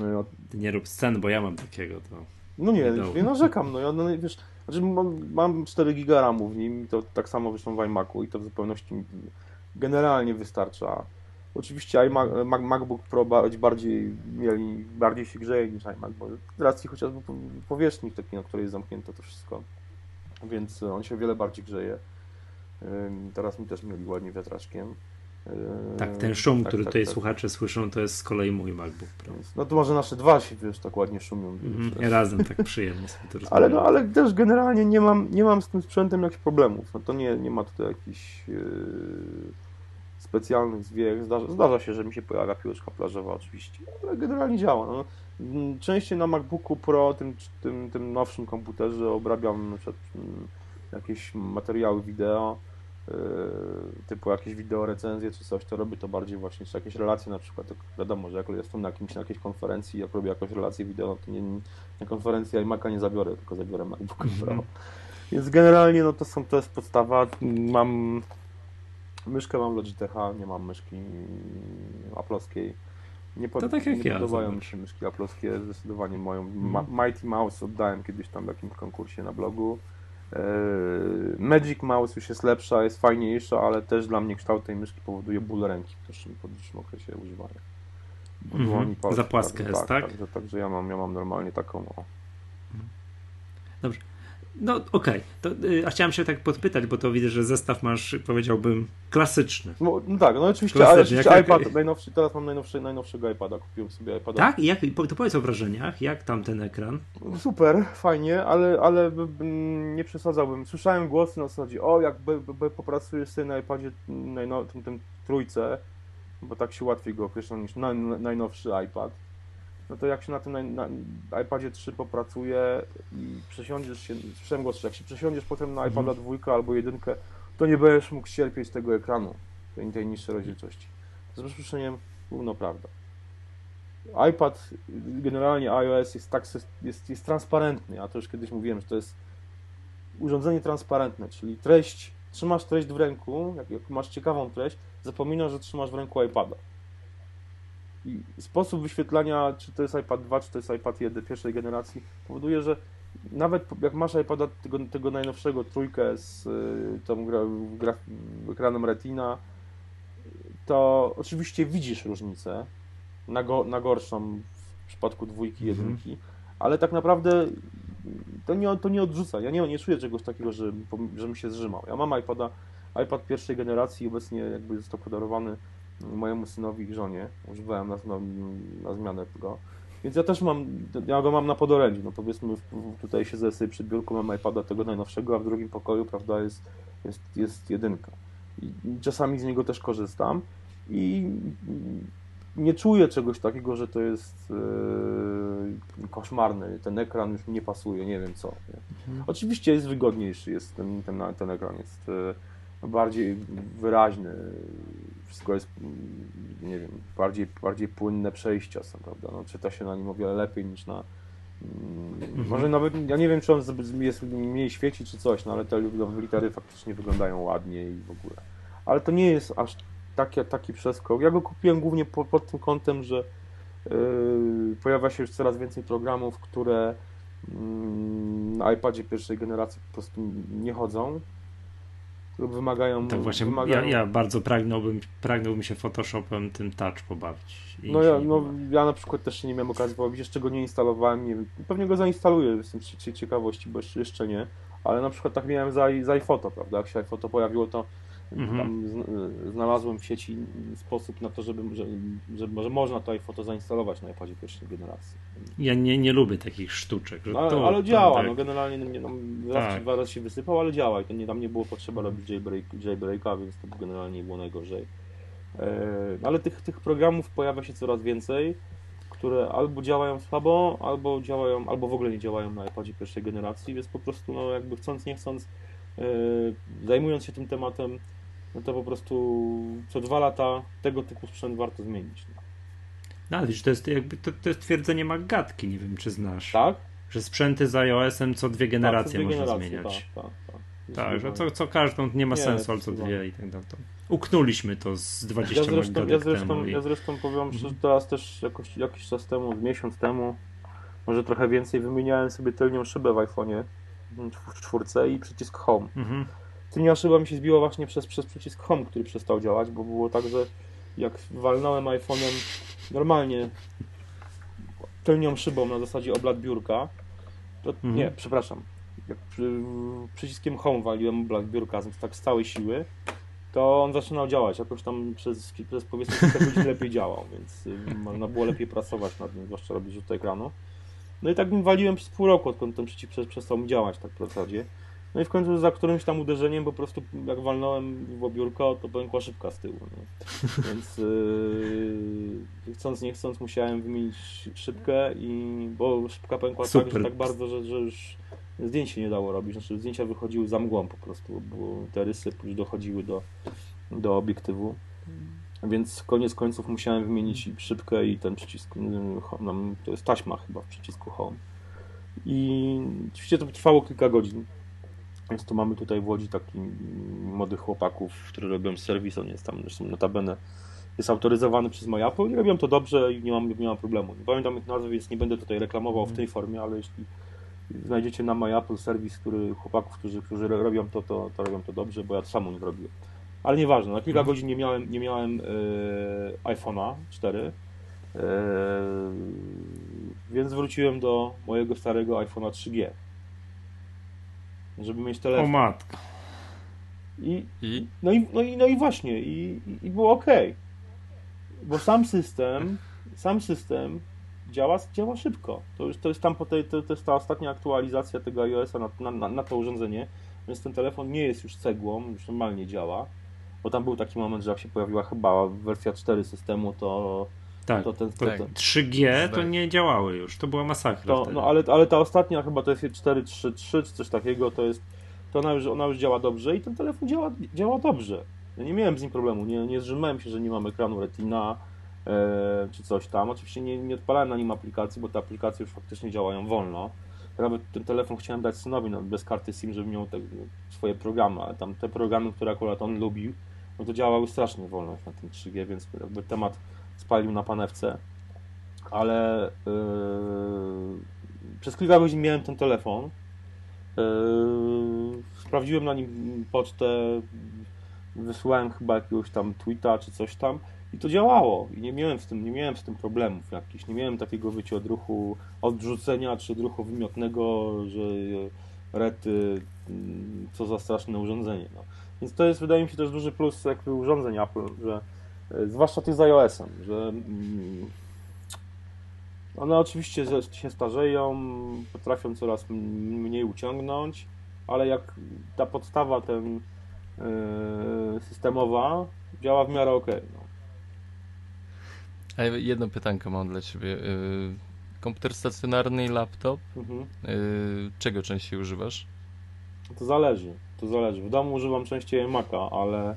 Yy, nie rób scen, bo ja mam takiego. To no nie, nie narzekam. No, ja, no, wiesz, znaczy mam, mam 4 giga RAMu w nim, to tak samo zresztą w iMacu i to w zupełności generalnie wystarcza. Oczywiście iMac, MacBook Pro bardziej, mieli, bardziej się grzeje niż iMac, bo z racji chociażby powierzchni takiej, na której jest zamknięte to wszystko, więc on się wiele bardziej grzeje. Teraz mi też mieli ładnie wiatraczkiem. Tak, ten szum, tak, który tak, tutaj tak. słuchacze słyszą, to jest z kolei mój MacBook Pro. No to może nasze dwa się, wiesz, tak ładnie szumią. Mm, razem tak przyjemnie sobie to ale, no, ale też generalnie nie mam, nie mam z tym sprzętem jakichś problemów. No to nie, nie ma tutaj jakichś... Yy specjalnych zwiech. Zdarza, zdarza, się, że mi się pojawia piłeczka plażowa oczywiście, ale generalnie działa. No. Częściej na MacBooku Pro, tym, tym, tym nowszym komputerze obrabiam na przykład mm, jakieś materiały wideo, typu jakieś wideo recenzje czy coś, to robię to bardziej właśnie, czy jakieś relacje na przykład, wiadomo, że jak jestem na, jakimś, na jakiejś konferencji, jak robię jakąś relację wideo, to nie, na konferencji iMac'a nie zabiorę, tylko zabiorę MacBook mm -hmm. Pro. Więc generalnie no to są, to jest podstawa. Mam myszkę mam Logitecha, nie mam myszki aplowskiej. Nie, pod, to tak jak nie ja, podobają mi się myszki aplowskie, zdecydowanie moją. Ma, Mhm. Mighty Mouse oddałem kiedyś tam w jakimś konkursie na blogu. Eee, Magic Mouse już jest lepsza, jest fajniejsza, ale też dla mnie kształt tej myszki powoduje ból ręki w dłuższym, po dłuższym okresie używania. Mhm. palców, Za płaska także jest, tak? Także, także ja, mam, ja mam normalnie taką. O. No okej, To, y, a chciałem się tak podpytać, bo to widzę, że zestaw masz, powiedziałbym, klasyczny. No, no tak, no oczywiście, Klasycznie, ale oczywiście jak- iPad, najnowszy, teraz mam najnowszy, najnowszego iPada, kupiłem sobie iPada. Tak? I jak, to powiedz o wrażeniach, jak tam ten ekran? Super, fajnie, ale, ale nie przesadzałbym. Słyszałem głosy na zasadzie, o jak b, b, b, popracujesz sobie na iPadzie najno, tym, tym trójce, bo tak się łatwiej go określa niż naj, najnowszy iPad. No to jak się na tym naj, na iPadzie 3 popracuje i przesiądziesz się, słyszałem głos, jak się przesiądziesz potem na iPada Mhm. dwójkę albo jedynkę, to nie będziesz mógł cierpieć tego ekranu, tej, tej niższej rozdzielczości. Z rozproszeniem równo prawda. iPad, generalnie iOS jest tak, jest, jest transparentny, ja to już kiedyś mówiłem, że to jest urządzenie transparentne, czyli treść, trzymasz treść w ręku, jak, jak masz ciekawą treść, zapominasz, że trzymasz w ręku iPada. Sposób wyświetlania, czy to jest iPad 2, czy to jest iPad 1 pierwszej generacji, powoduje, że nawet jak masz iPada tego, tego najnowszego trójkę z y, tą gra, gra, ekranem Retina, to oczywiście widzisz różnicę na, go, na gorszą w przypadku dwójki, Mhm. jedynki, ale tak naprawdę to nie, to nie odrzuca. Ja nie, nie czuję czegoś takiego, że, że mi się zrzymał. Ja mam iPada, iPad pierwszej generacji, obecnie jakby został podarowany mojemu synowi i żonie. Używałem na, na, na zmianę tego. Więc ja też mam, ja go mam na podorędziu. No powiedzmy, w- w- tutaj siedzę sobie przy biurku, mam iPada tego najnowszego, a w drugim pokoju, prawda, jest, jest, jest jedynka. I czasami z niego też korzystam i nie czuję czegoś takiego, że to jest yy, koszmarny. Ten ekran już mi nie pasuje, nie wiem co. Nie? Oczywiście jest wygodniejszy, jest ten, ten, ten ekran jest yy, bardziej wyraźny, wszystko jest, nie wiem, bardziej, bardziej płynne przejścia są, prawda? No, czyta się na nim o wiele lepiej niż na. mm, Mhm. Może nawet, ja nie wiem, czy on jest mniej świeci, czy coś, no ale te litery faktycznie wyglądają ładniej i w ogóle. Ale to nie jest aż taki, taki przeskok. Ja go kupiłem głównie po, pod tym kątem, że yy, pojawia się już coraz więcej programów, które mm, na iPadzie pierwszej generacji po prostu nie chodzą lub wymagają. Tak właśnie, wymagają... ja, ja bardzo pragnąłbym, pragnąłbym się Photoshopem tym touch pobawić. No ja, no ja na przykład też nie miałem okazji pobawić, jeszcze go nie instalowałem, nie wiem, pewnie go zainstaluję, jestem z cie- ciekawości, bo jeszcze, jeszcze nie, ale na przykład tak miałem za, za iPhoto, prawda, jak się iPhoto pojawiło, to Mhm. zn- znalazłem w sieci sposób na to, żeby, że, że, że można to iPhoto zainstalować na iPadzie pierwszej generacji. Ja nie, nie lubię takich sztuczek. No, ale, to, ale działa, tak. no generalnie nie, no, raz Tak. czy dwa razy się wysypał, ale działa i to nie, tam nie było potrzeba robić jailbreak, jailbreaka, więc to generalnie nie było najgorzej. E, ale tych, tych programów pojawia się coraz więcej, które albo działają słabo, albo działają, albo w ogóle nie działają na iPadzie pierwszej generacji, więc po prostu no, jakby chcąc, nie chcąc, e, zajmując się tym tematem, no to po prostu co dwa lata tego typu sprzęt warto zmienić. No. No, ale to jest jakby to, to jest twierdzenie Maggatki, nie wiem czy znasz. Tak? Że sprzęty z iOS-em co dwie generacje tak, co dwie można generacje, zmieniać. Tak, tak, tak. Tak, że co, co każdą nie ma Nie, sensu, ale co dwie i tak dalej. To uknuliśmy to z 20 Ja zresztą, ja zresztą, temu. I... ja zresztą powiem, że Mhm. teraz też jakoś, jakiś czas temu, miesiąc temu, może trochę więcej, wymieniałem sobie tylnią szybę w iPhone'ie w czwórce i przycisk Home. Mhm. Tylnia szyba mi się zbiła właśnie przez, przez przycisk Home, który przestał działać, bo było tak, że jak walnąłem iPhone'em normalnie tylnią szybą na zasadzie oblat biurka, to Mhm. nie, przepraszam, jak przy, przyciskiem Home waliłem oblat biurka z- tak z całej siły, to on zaczynał działać, jakoś tam przez, przez powiedzmy kilka godzin lepiej działał, więc można było lepiej pracować nad nim, zwłaszcza robić rzut ekranu. No i tak nim waliłem przez pół roku, odkąd ten przycisk prze- przestał mi działać tak w zasadzie. No i w końcu za którymś tam uderzeniem po prostu jak walnąłem w obiórko, to pękła szybka z tyłu. Nie? Więc yy, chcąc nie chcąc musiałem wymienić szybkę i bo szybka pękła tak, Super. tak bardzo, że, że już zdjęć się nie dało robić, znaczy zdjęcia wychodziły za mgłą po prostu, bo te rysy już dochodziły do, do obiektywu. Więc koniec końców musiałem wymienić szybkę i ten przycisk, no, to jest taśma chyba w przycisku Home. I oczywiście to trwało kilka godzin. Więc tu mamy tutaj w Łodzi taki młodych chłopaków, którzy robią serwis, on jest tam zresztą notabene jest autoryzowany przez MyApple i robią to dobrze i nie mam, nie mam problemu. Nie pamiętam ich nazwy, więc nie będę tutaj reklamował w tej formie, ale jeśli znajdziecie na MyApple serwis, który chłopaków, którzy, którzy robią to, to, to robią to dobrze, bo ja to samo nie robiłem. Ale nieważne, na kilka mhm. godzin nie miałem, nie miałem e, iPhone'a 4, e, więc wróciłem do mojego starego iPhone'a 3G, żeby mieć telefon. O matka. I, I? No, i, no, i, no i właśnie, i, i było ok. Bo sam system, sam system działa, działa szybko. To, już, to jest tam po tej, to, to jest ta ostatnia aktualizacja tego iOS-a na, na, na to urządzenie, więc ten telefon nie jest już cegłą, już normalnie działa. Bo tam był taki moment, że jak się pojawiła chyba wersja 4 systemu, to. Tak, to ten, to, tak. 3G to nie działały już, to była masakra. To, no ale, ale ta ostatnia chyba to jest 4.3.3 czy coś takiego, to jest. To ona już, ona już działa dobrze i ten telefon działa, działa dobrze. Ja nie miałem z nim problemu, nie, nie zrzymałem się, że nie mam ekranu Retina e, czy coś tam. Oczywiście nie, nie odpalałem na nim aplikacji, bo te aplikacje już faktycznie działają wolno. Nawet ten telefon chciałem dać synowi no, bez karty SIM, żeby miał te, swoje programy, ale tam te programy, które akurat on lubił, no to działały strasznie wolno na tym 3G, więc jakby temat spalił na panewce. Ale yy, przez kilka godzin miałem ten telefon. Yy, sprawdziłem na nim pocztę, wysłałem chyba jakiegoś tam tweeta czy coś tam i to działało. I nie miałem z tym, nie miałem z tym problemów jakichś. Nie miałem takiego wycie odruchu odrzucenia czy odruchu wymiotnego, że rety, mm, co za straszne urządzenie. No. Więc to jest, wydaje mi się, też duży plus jakby urządzeń Apple, że e, zwłaszcza tych z iOS-em, że mm, one oczywiście się starzeją, potrafią coraz mniej uciągnąć, ale jak ta podstawa ten yy, systemowa działa w miarę ok. No. A jedno pytanko mam dla Ciebie. Yy, komputer stacjonarny i laptop, mhm. czego częściej używasz? To zależy, to zależy. W domu używam częściej Maca, ale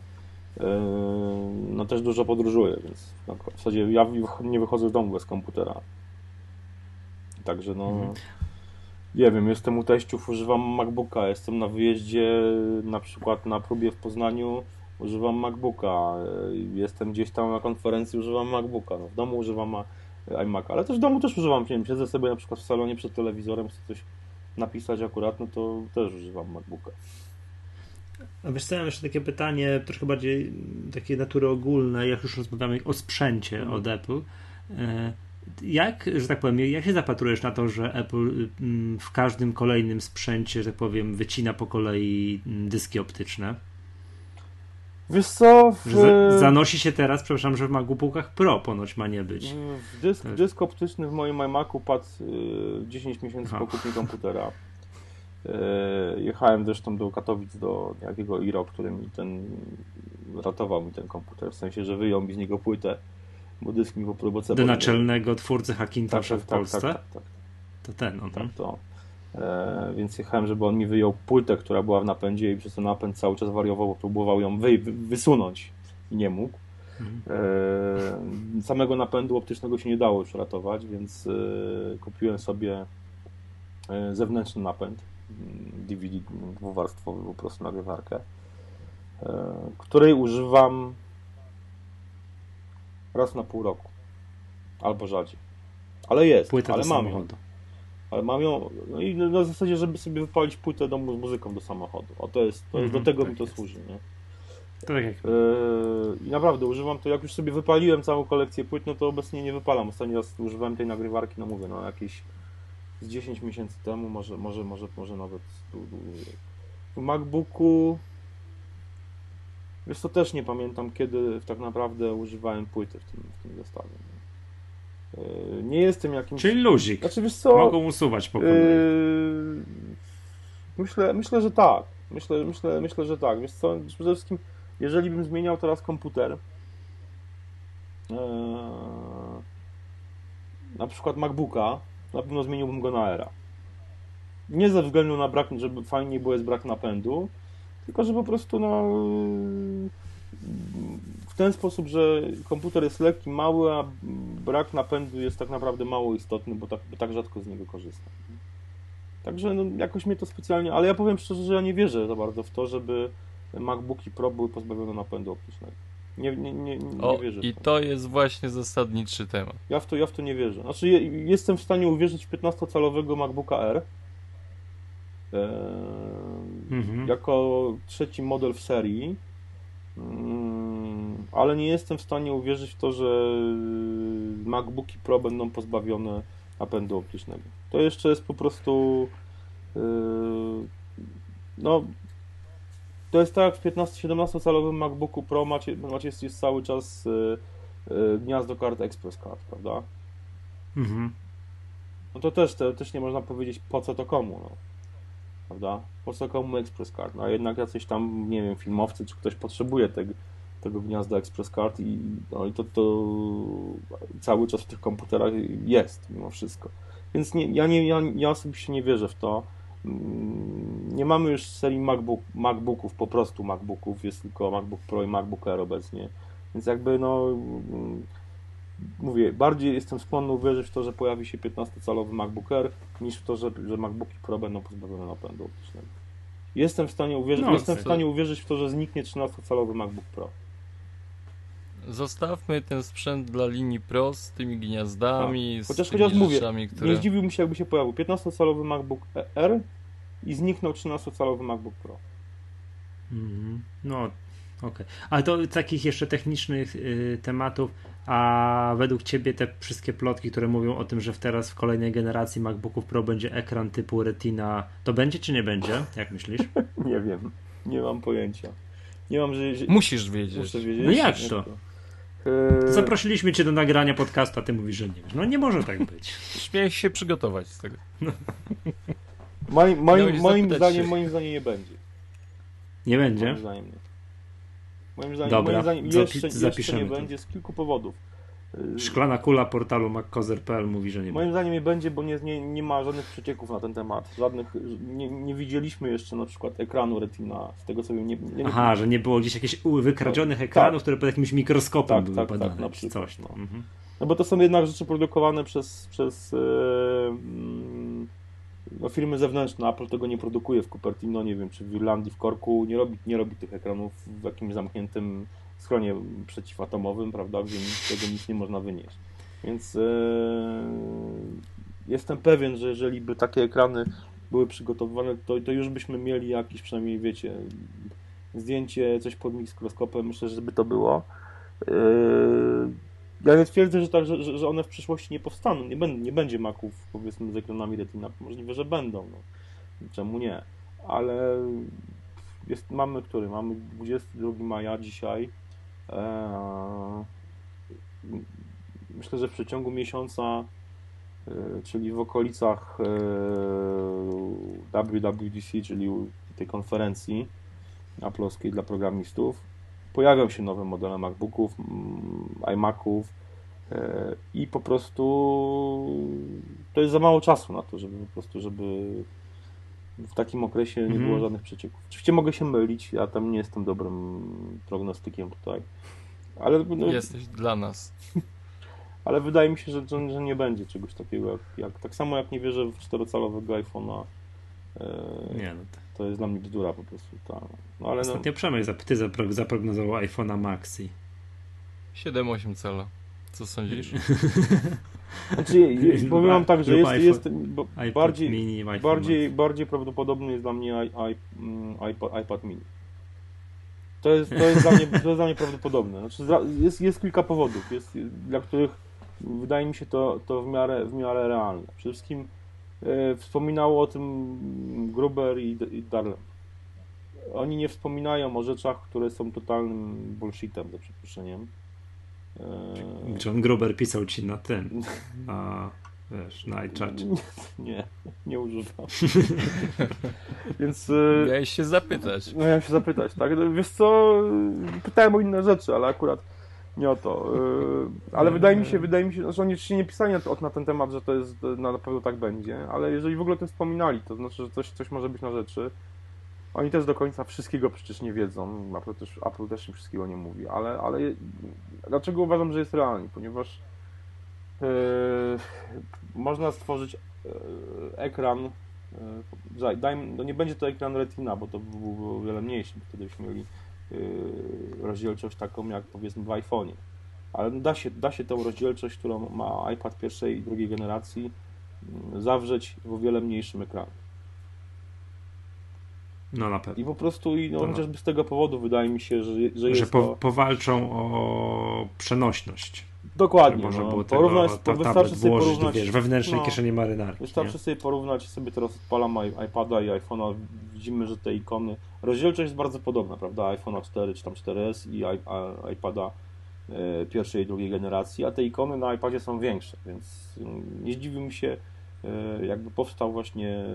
no też dużo podróżuję, więc no, w zasadzie ja nie wychodzę z domu bez komputera. Także no... Mhm. Nie wiem, jestem u teściów, używam MacBooka, jestem na wyjeździe, na przykład na próbie w Poznaniu, używam MacBooka, jestem gdzieś tam na konferencji, używam MacBooka, no, w domu używam iMac'a, ale też w domu też używam, nie wiem, siedzę sobie na przykład w salonie przed telewizorem, chcę coś napisać akurat, no to też używam MacBooka. A wiesz co, ja mam jeszcze takie pytanie, troszkę bardziej takiej natury ogólnej, jak już rozmawiamy o sprzęcie mhm. od Apple. E, jak, że tak powiem, jak się zapatrujesz na to, że Apple mm, w każdym kolejnym sprzęcie, że tak powiem, wycina po kolei mm, dyski optyczne? Wiesz co? W... Zanosi się teraz, przepraszam, że w MacBookach Pro ponoć ma nie być. W dysk, tak. dysk optyczny w moim iMacu padł 10 y, miesięcy Aha. po kupnie komputera. Y, jechałem zresztą do Katowic, do jakiego Iro, który mi ten ratował mi ten komputer, w sensie, że wyjął mi z niego płytę, bo dysk mi po próbce... Do naczelnego twórcy Hackintosha tak, w tak, Polsce? Tak, tak, tak, To ten, on tak, to. E, więc jechałem, żeby on mi wyjął płytę, która była w napędzie i przez ten napęd cały czas wariował, bo próbował ją wy, wysunąć i nie mógł. E, samego napędu optycznego się nie dało już ratować, więc e, kupiłem sobie e, zewnętrzny napęd DVD dwuwarstwowy po prostu nagrywarkę, e, której używam raz na pół roku albo rzadziej. Ale jest, Płytę ale mam ją. Ale mam ją, no i na zasadzie, żeby sobie wypalić płytę do, z muzyką do samochodu. O, to jest, to jest do mhm, tego tak mi to jest. służy, nie? Tak jak... Yy, I naprawdę używam to, jak już sobie wypaliłem całą kolekcję płyt, no to obecnie nie wypalam. Ostatni raz używałem tej nagrywarki, no mówię, no jakieś z 10 miesięcy temu, może, może, może, może nawet dłużej. W MacBooku wiesz to też nie pamiętam, kiedy tak naprawdę używałem płyty w tym, w tym zestawie. E, nie jestem jakimś... Czyli luzik. Znaczy, wiesz co? Mogą usuwać po kolei. Yy... Myślę, myślę, że tak. Myślę, myślę, myślę, że tak. Wiesz co? Przede wszystkim, jeżeli bym zmieniał teraz komputer, yy... na przykład MacBooka, na pewno zmieniłbym go na Era. Nie ze względu na brak, żeby fajnie było jest brak napędu, tylko że po prostu no, w ten sposób, że komputer jest lekki, mały, a brak napędu jest tak naprawdę mało istotny, bo tak, bo tak rzadko z niego korzystam. Także no, jakoś mnie to specjalnie, ale ja powiem szczerze, że ja nie wierzę za bardzo w to, żeby MacBooki Pro były pozbawione napędu optycznego. Nie, nie, nie, nie o, wierzę. I to jest właśnie zasadniczy temat. Ja w to, ja w to nie wierzę. Znaczy, je, jestem w stanie uwierzyć w 15-calowego MacBooka R. mhm. Jako trzeci model w serii. Mm, ale nie jestem w stanie uwierzyć w to, że MacBooki Pro będą pozbawione napędu optycznego. To jeszcze jest po prostu. Yy, no, to jest tak jak w 15-17 calowym MacBooku Pro macie, macie jest, cały czas yy, yy, gniazdo kart Express Card, prawda? Mhm. No to też, to też nie można powiedzieć po co to komu, no. Prawda? Po co komu Express Card? No a jednak jacyś tam, nie wiem, filmowcy czy ktoś potrzebuje tego, tego gniazda Express Card i, no, i to, to cały czas w tych komputerach jest mimo wszystko. Więc nie, ja, nie, ja, ja osobiście nie wierzę w to. Mm, nie mamy już serii MacBook, MacBooków, po prostu MacBooków, jest tylko MacBook Pro i MacBook Air obecnie. Więc jakby no mm, mówię, bardziej jestem skłonny uwierzyć w to, że pojawi się 15-calowy MacBook Air, niż w to, że, że MacBooki Pro będą pozbawione napędu optycznego. Jestem w stanie uwierzyć, no, jestem w stanie uwierzyć w to, że zniknie 13-calowy MacBook Pro. Zostawmy ten sprzęt dla linii Pro z tymi gniazdami, tak. chociaż, z tymi chociaż mówię, które... Nie zdziwiłbym się, jakby się pojawił 15-calowy MacBook R i zniknął 13-calowy MacBook Pro. Mm, no, okej. Okay. Ale to takich jeszcze technicznych y, tematów, a według Ciebie te wszystkie plotki, które mówią o tym, że teraz w kolejnej generacji MacBooków Pro będzie ekran typu Retina, to będzie czy nie będzie? Jak myślisz? nie wiem, nie mam pojęcia. Nie mam, że... że... Musisz wiedzieć. Muszę wiedzieć. No jak to? Yy, Zaprosiliśmy cię do nagrania podcastu, a ty mówisz, że nie wiesz. No nie może tak być. Śmiech się przygotować z tego. No. Moim, moim, moim zdaniem, moim zdaniem nie będzie. Nie będzie? Moim zdaniem nie. Moim zdaniem, Dobra, moim zdaniem jeszcze, jeszcze nie to. będzie z kilku powodów. Szklana kula portalu maccozer.pl mówi, że nie Moim zdaniem nie będzie, bo nie, nie, nie ma żadnych przecieków na ten temat. Żadnych, nie, nie widzieliśmy jeszcze na przykład ekranu Retina, z tego co wiem. Nie, nie, Aha, że nie było gdzieś jakichś wykradzionych tak, ekranów, tak. które pod jakimś mikroskopem tak, były tak, badane, tak, na przykład, coś. No. Mhm. no bo to są jednak rzeczy produkowane przez, przez yy, no, firmy zewnętrzne. Apple tego nie produkuje w Cupertino, nie wiem, czy w Irlandii, w Korku. Nie robi, nie robi tych ekranów w jakimś zamkniętym schronie przeciwatomowym, prawda, gdzie tego nic nie można wynieść. Więc yy, jestem pewien, że jeżeli by takie ekrany były przygotowywane, to, to już byśmy mieli jakiś przynajmniej, wiecie, zdjęcie, coś pod mikroskopem, myślę, że by to było. Yy, ja nie twierdzę, że, tak, że, że one w przyszłości nie powstaną, nie, będą, nie będzie maków powiedzmy z ekranami retina, możliwe, że będą, no. czemu nie, ale jest, mamy który? Mamy 22 maja dzisiaj, myślę, że w przeciągu miesiąca, e, czyli w okolicach e, WWDC, czyli tej konferencji Apple'owskiej dla programistów, pojawią się nowe modele MacBooków, iMaców e, i po prostu to jest za mało czasu na to, żeby po prostu, żeby w takim okresie nie było mhm. żadnych przecieków. Oczywiście mogę się mylić, ja tam nie jestem dobrym prognostykiem tutaj. Ale, no, Jesteś dla nas. Ale wydaje mi się, że, że, nie będzie czegoś takiego, jak, jak, tak samo jak nie wierzę w czterocalowego iPhone'a. E, nie, no to... to jest dla mnie bzdura po prostu. Ta, no, ale Ostatnio no... Przemek, ty zaprognozował iPhone'a Maxi. 7-8 cala. Co sądzisz? Znaczy, powiem wam tak, że jest, jest bardziej, mini, bardziej, bardziej prawdopodobny jest dla mnie mm, iPad, iPad mini. To jest, to jest, dla, mnie, to jest dla mnie prawdopodobne. Znaczy, jest, jest kilka powodów, jest, dla których wydaje mi się to, to w, miarę, w miarę realne. Przede wszystkim e, wspominało o tym Gruber i, i Darlem. Oni nie wspominają o rzeczach, które są totalnym bullshitem, za przeproszeniem. E... John Gruber pisał ci na tym, na Wiesz, na iChacie. Nie, nie używam. Więc... E, miałeś się zapytać. No, miałem się zapytać, tak? Wiesz co, pytałem o inne rzeczy, ale akurat nie o to. Yy, ale wydaje mi się, wydaje mi się, że oni jeszcze nie pisali na, na, ten temat, że to jest, na pewno tak będzie, ale jeżeli w ogóle o tym wspominali, to znaczy, że coś, coś może być na rzeczy. Oni też do końca wszystkiego przecież nie wiedzą, Apple też, Apple też im wszystkiego nie mówi, ale, ale dlaczego uważam, że jest realny? Ponieważ yy, można stworzyć yy, ekran, yy, no nie będzie to ekran Retina, bo to byłby o wiele mniejszy, wtedy byśmy mieli rozdzielczość taką jak powiedzmy w iPhone'ie. Ale da się, da się tą rozdzielczość, którą ma iPad pierwszej i drugiej generacji, yy, zawrzeć w o wiele mniejszym ekranie. No na pewno. I po prostu, i no, chociażby z tego powodu wydaje mi się, że, że, jest że po, to... powalczą o przenośność. Dokładnie. Można no. było porównać, tego, wystarczy sobie włożyć, porównać... Wiesz, wewnętrznej no, kieszeni marynarki. Wystarczy nie? sobie porównać, sobie teraz odpalam iPada i iPhone'a, widzimy, że te ikony, rozdzielczość jest bardzo podobna, prawda, iPhone'a 4 czy tam 4S i iPada e, pierwszej i drugiej generacji, a te ikony na iPadzie są większe, więc mm, nie zdziwiłbym się, e, jakby powstał właśnie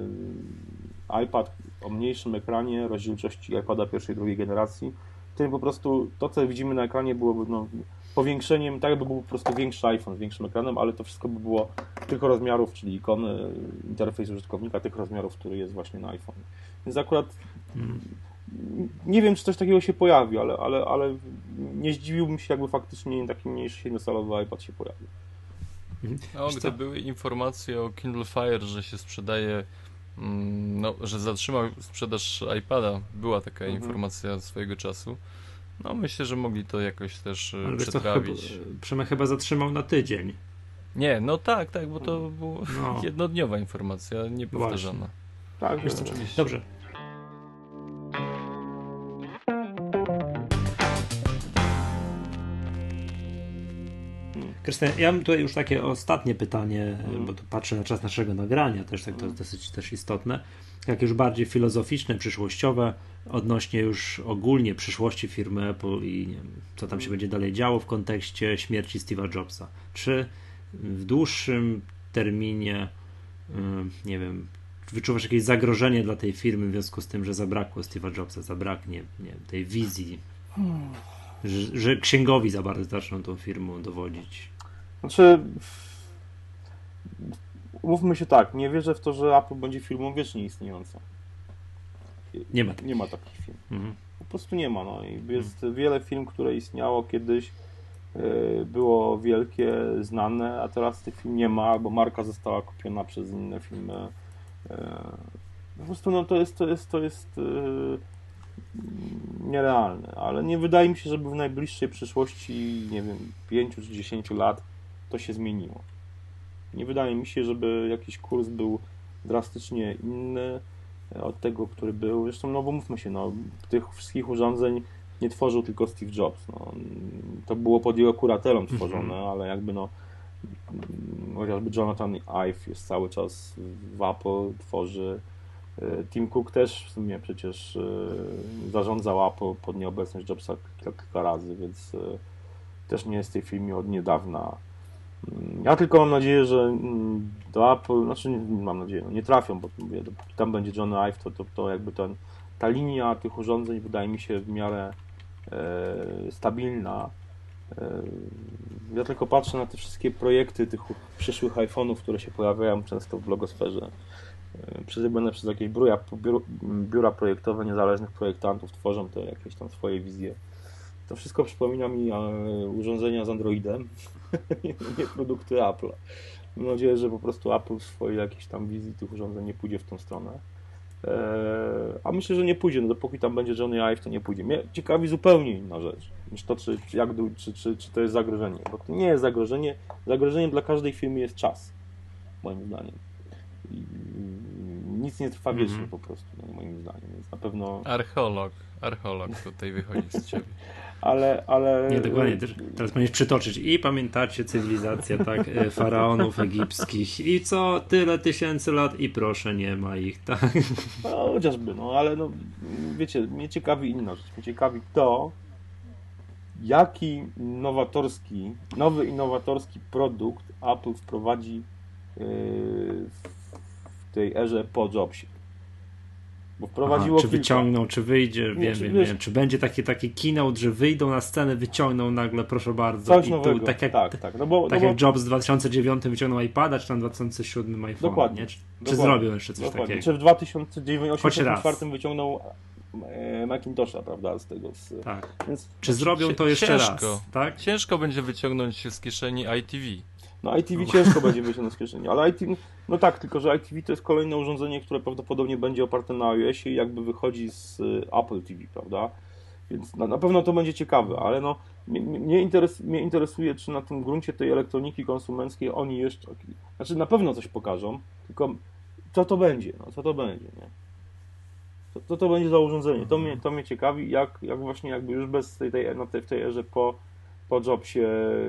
iPad o mniejszym ekranie, rozdzielczości iPada pierwszej drugiej generacji, którym po prostu to, co widzimy na ekranie byłoby no, powiększeniem, tak jakby był po prostu większy iPhone z większym ekranem, ale to wszystko by było tylko rozmiarów, czyli ikony, interfejs użytkownika tych rozmiarów, który jest właśnie na iPhone. Więc akurat hmm. nie wiem, czy coś takiego się pojawi, ale, ale, ale nie zdziwiłbym się, jakby faktycznie taki mniejszy 7-calowy iPad się pojawił. No, gdy były informacje o Kindle Fire, że się sprzedaje no, że zatrzymał sprzedaż iPada. Była taka mhm. informacja swojego czasu. No myślę, że mogli to jakoś też e, Ale przetrawić. Chyba, chyba zatrzymał na tydzień. Nie, no tak, tak, bo to była no. jednodniowa informacja, niepowtarzana. Tak, jest oczywiście. Dobrze. Krystian, ja mam tutaj już takie ostatnie pytanie, mm. bo tu patrzę na czas naszego nagrania, też tak to jest dosyć też istotne. Jak już bardziej filozoficzne, przyszłościowe, odnośnie już ogólnie przyszłości firmy Apple i nie wiem, co tam się będzie dalej działo w kontekście śmierci Steve'a Jobsa. Czy w dłuższym terminie, nie wiem, wyczuwasz jakieś zagrożenie dla tej firmy w związku z tym, że zabrakło Steve'a Jobsa, zabraknie nie tej wizji, że, że księgowi za bardzo zaczną tą firmą dowodzić? Znaczy, mówmy się tak, nie wierzę w to, że Apple będzie firmą wiecznie istniejącą. Nie ma, nie ma takich firm. Mhm. Po prostu nie ma. No. Jest mhm. wiele firm, które istniało kiedyś, yy, było wielkie, znane, a teraz tych firm nie ma, bo marka została kupiona przez inne firmy. Yy, po prostu no, to jest, to jest, to jest yy, nierealne, ale nie wydaje mi się, żeby w najbliższej przyszłości, nie wiem, 5 czy 10 lat to się zmieniło. Nie wydaje mi się, żeby jakiś kurs był drastycznie inny od tego, który był. Zresztą, no bo mówmy się, no, tych wszystkich urządzeń nie tworzył tylko Steve Jobs. No. To było pod jego kuratelą mhm. tworzone, ale jakby no chociażby Jonathan Ive jest cały czas w Apple, tworzy e, Tim Cook też w sumie przecież e, zarządzał Apple pod nieobecność Jobsa kilka razy, więc e, też nie jest w tej firmie od niedawna. Ja tylko mam nadzieję, że mm, do Apple, znaczy nie, mam nadzieję, no nie trafią, bo mówię, dopóki tam będzie John Ive, to, to, to jakby ten, ta linia tych urządzeń wydaje mi się w miarę e, stabilna. E, ja tylko patrzę na te wszystkie projekty tych przyszłych iPhone'ów, które się pojawiają często w blogosferze, e, zrobione przez jakieś biura, biura projektowe niezależnych projektantów, tworzą te jakieś tam swoje wizje. To wszystko przypomina mi e, urządzenia z Androidem, nie produkty Apple. Mam nadzieję, że po prostu Apple w swojej jakiejś tam wizji tych urządzeń nie pójdzie w tą stronę. Eee, a myślę, że nie pójdzie, no dopóki tam będzie Johnny Ive, to nie pójdzie. Mnie ciekawi zupełnie inna rzecz niż to, czy, jak, czy, czy, czy to jest zagrożenie. Bo to nie jest zagrożenie. Zagrożeniem dla każdej firmy jest czas, moim zdaniem. I nic nie trwa wiecznie mm -hmm. po prostu, no, moim zdaniem. Więc na pewno. Archeolog, archeolog tutaj wychodzi z ciebie ale... ale... Nie, dokładnie, teraz powinieneś przytoczyć i pamiętacie cywilizację tak, e, faraonów egipskich i co, tyle tysięcy lat i proszę, nie ma ich, tak? No, chociażby, no, ale no, wiecie, mnie ciekawi inna rzecz, mnie ciekawi to, jaki nowatorski, nowy innowatorski produkt Apple wprowadzi yy, w tej erze po Jobsie. Bo wprowadziło Aha, czy kilka. wyciągną, czy wyjdzie, Nie, wiem, czy wiem, wiesz- wiem. Czy będzie taki, taki keynote, że wyjdą na scenę, wyciągną nagle, proszę bardzo. Coś i nowego. Tu, tak jak, tak, tak. No bo, tak no jak bo, Jobs w 2009 wyciągnął iPada, czy tam w 2007 iPhone, Dokładnie. nie? Czy, czy Dokładnie. zrobią jeszcze coś dokładnie. takiego? Czy w 2009 Choć raz. 2004 wyciągnął e, Macintosha, prawda, z tego. Z, Tak. więc, Czy zrobią to jeszcze ciężko. raz? Tak? Ciężko będzie wyciągnąć się z kieszeni ITV. no ITV ciężko będzie wyciągnąć z kieszeni, ale ITV, no tak, tylko że ITV to jest kolejne urządzenie, które prawdopodobnie będzie oparte na iOSie i jakby wychodzi z y, Apple TV, prawda? Więc na, na pewno to będzie ciekawe, ale no mnie, interes, mnie interesuje, czy na tym gruncie tej elektroniki konsumenckiej oni jeszcze, znaczy na pewno coś pokażą, tylko co to będzie, no co to będzie, nie? Co, co to będzie za urządzenie? To mnie, to mnie ciekawi, jak, jak właśnie jakby już bez tej, tej, na tej, w tej erze po, po Jobsie,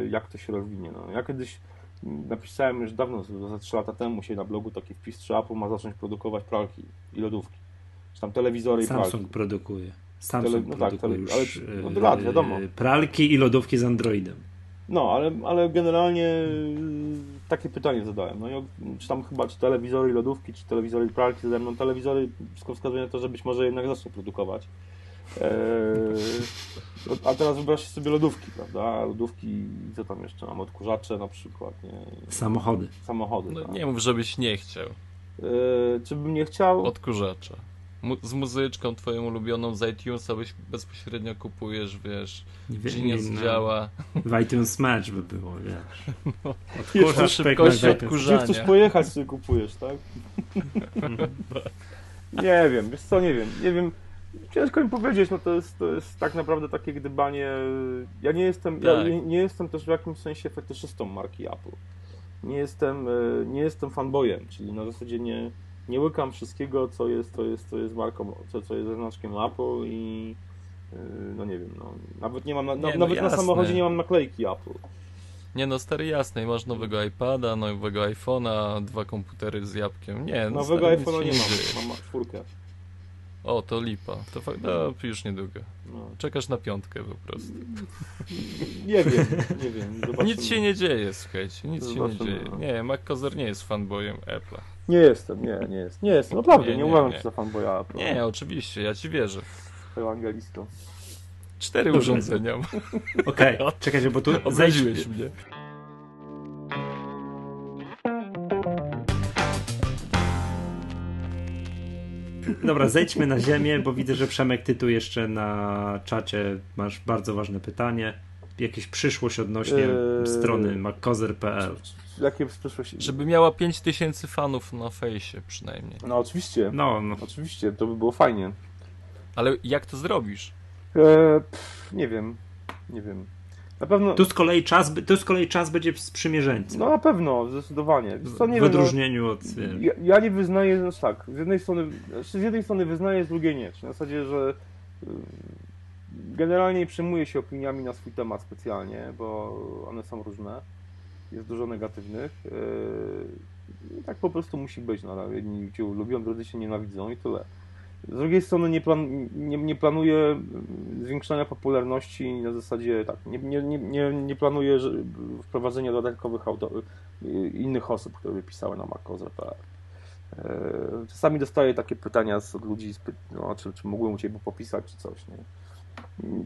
jak to się rozwinie. No. Ja kiedyś napisałem już dawno, za 3 lata temu się na blogu taki wpis, czy Apple ma zacząć produkować pralki i lodówki. Czy tam telewizory i pralki. Samsung produkuje. Samsung Tele- no tak, produkuje tele- już ale e, od lat, wiadomo. pralki i lodówki z Androidem. No, ale, ale generalnie y, takie pytanie zadałem. No, czy tam chyba, czy telewizory i lodówki, czy telewizory i pralki ze mną. Telewizory, wszystko wskazuje na to, że być może jednak zaczną produkować. Eee, a teraz wyobraźcie sobie lodówki, prawda? Lodówki, co tam jeszcze mam? Odkurzacze na przykład, nie? Samochody. Samochody. No tak. nie mów, żebyś nie chciał. Eee, czy bym nie chciał? Odkurzacza. Mu z muzyczką twoją ulubioną z iTunesa byś bezpośrednio kupujesz, wiesz, Nie wiem, Genius no, działa. W iTunes Match by było, wiesz. Jeszcze Odkurzacz szybkości odkurzania. Gdzie chcesz pojechać, sobie kupujesz, tak? nie wiem, wiesz co, nie wiem, nie wiem. Ciężko mi powiedzieć, no to jest, to jest tak naprawdę takie gdybanie. Ja nie jestem, ja Tak. nie, nie jestem też w jakimś sensie fetyszystą marki Apple. Nie jestem, e, nie jestem fanboyem, czyli na zasadzie nie, nie łykam wszystkiego, co jest, co jest, co jest marką, co, co jest znaczkiem Apple i e, no nie wiem, no, nawet nie mam, na, Nie, no nawet na jasne. samochodzie nie mam naklejki Apple. Nie no, stary jasne, masz nowego iPada, nowego iPhone'a, dwa komputery z jabłkiem. Nie, no Nowego iPhone'a nie mam, mam czwórkę. O, to lipa. To fakt, no, już niedługo. No. Czekasz na piątkę po prostu. Nie wiem, nie wiem. Zobaczymy. Nic się nie dzieje, słuchajcie, nic się nie Zobaczymy, dzieje. Nie, MacCozer nie jest fanboyem Apple'a. Nie jestem, nie, nie jest. Nie jestem, naprawdę, Nie, nie, nie, uważam się za fanboya Apple. Nie, oczywiście, ja ci wierzę. Ewangelistą. Cztery Dobrze. urządzenia. Okej, czekajcie, bo tu Obraziłeś mnie. Dobra, zejdźmy na ziemię, bo widzę, że Przemek, ty tu jeszcze na czacie masz bardzo ważne pytanie. Jakieś przyszłość odnośnie Eee. strony mackozer.pl. Jakie przyszłość? Żeby miała 5000 fanów na fejsie przynajmniej. No oczywiście, No, no. oczywiście, to by było fajnie. Ale jak to zrobisz? E, pff, nie wiem, nie wiem. Na pewno, Tu z kolei czas, tu z kolei czas będzie sprzymierzeńcem. no na pewno, zdecydowanie. Co, w wiem, no, odróżnieniu od... wiesz, ja, ja nie wyznaję, no tak, z jednej strony, znaczy z jednej strony wyznaję, z drugiej nie. Czyli na zasadzie, że y, generalnie nie przejmuję się opiniami na swój temat specjalnie, bo one są różne. Jest dużo negatywnych. y, I tak po prostu musi być. No, jedni cię lubią, drudzy się nienawidzą i tyle. Z drugiej strony nie, plan, nie, nie planuję zwiększania popularności na zasadzie tak, nie, nie, nie, nie, planuję wprowadzenia dodatkowych auto, innych osób, które by pisały na mac.pl. E, Czasami dostaję takie pytania od ludzi, no, czy, czy mógłbym u Ciebie popisać, czy coś, nie?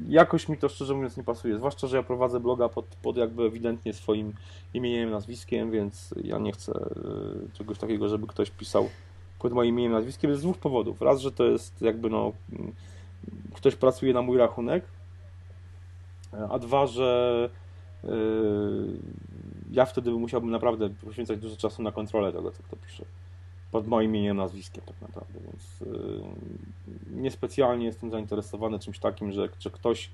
Jakoś mi to szczerze mówiąc nie pasuje, zwłaszcza, że ja prowadzę bloga pod, pod jakby ewidentnie swoim imieniem, nazwiskiem, więc ja nie chcę e, czegoś takiego, żeby ktoś pisał pod moim imieniem, nazwiskiem, z dwóch powodów. Raz, że to jest jakby no, mm, ktoś pracuje na mój rachunek, a dwa, że yy, ja wtedy musiałbym naprawdę poświęcać dużo czasu na kontrolę tego, co kto pisze. Pod moim imieniem, nazwiskiem tak naprawdę, więc yy, niespecjalnie jestem zainteresowany czymś takim, że, że ktoś,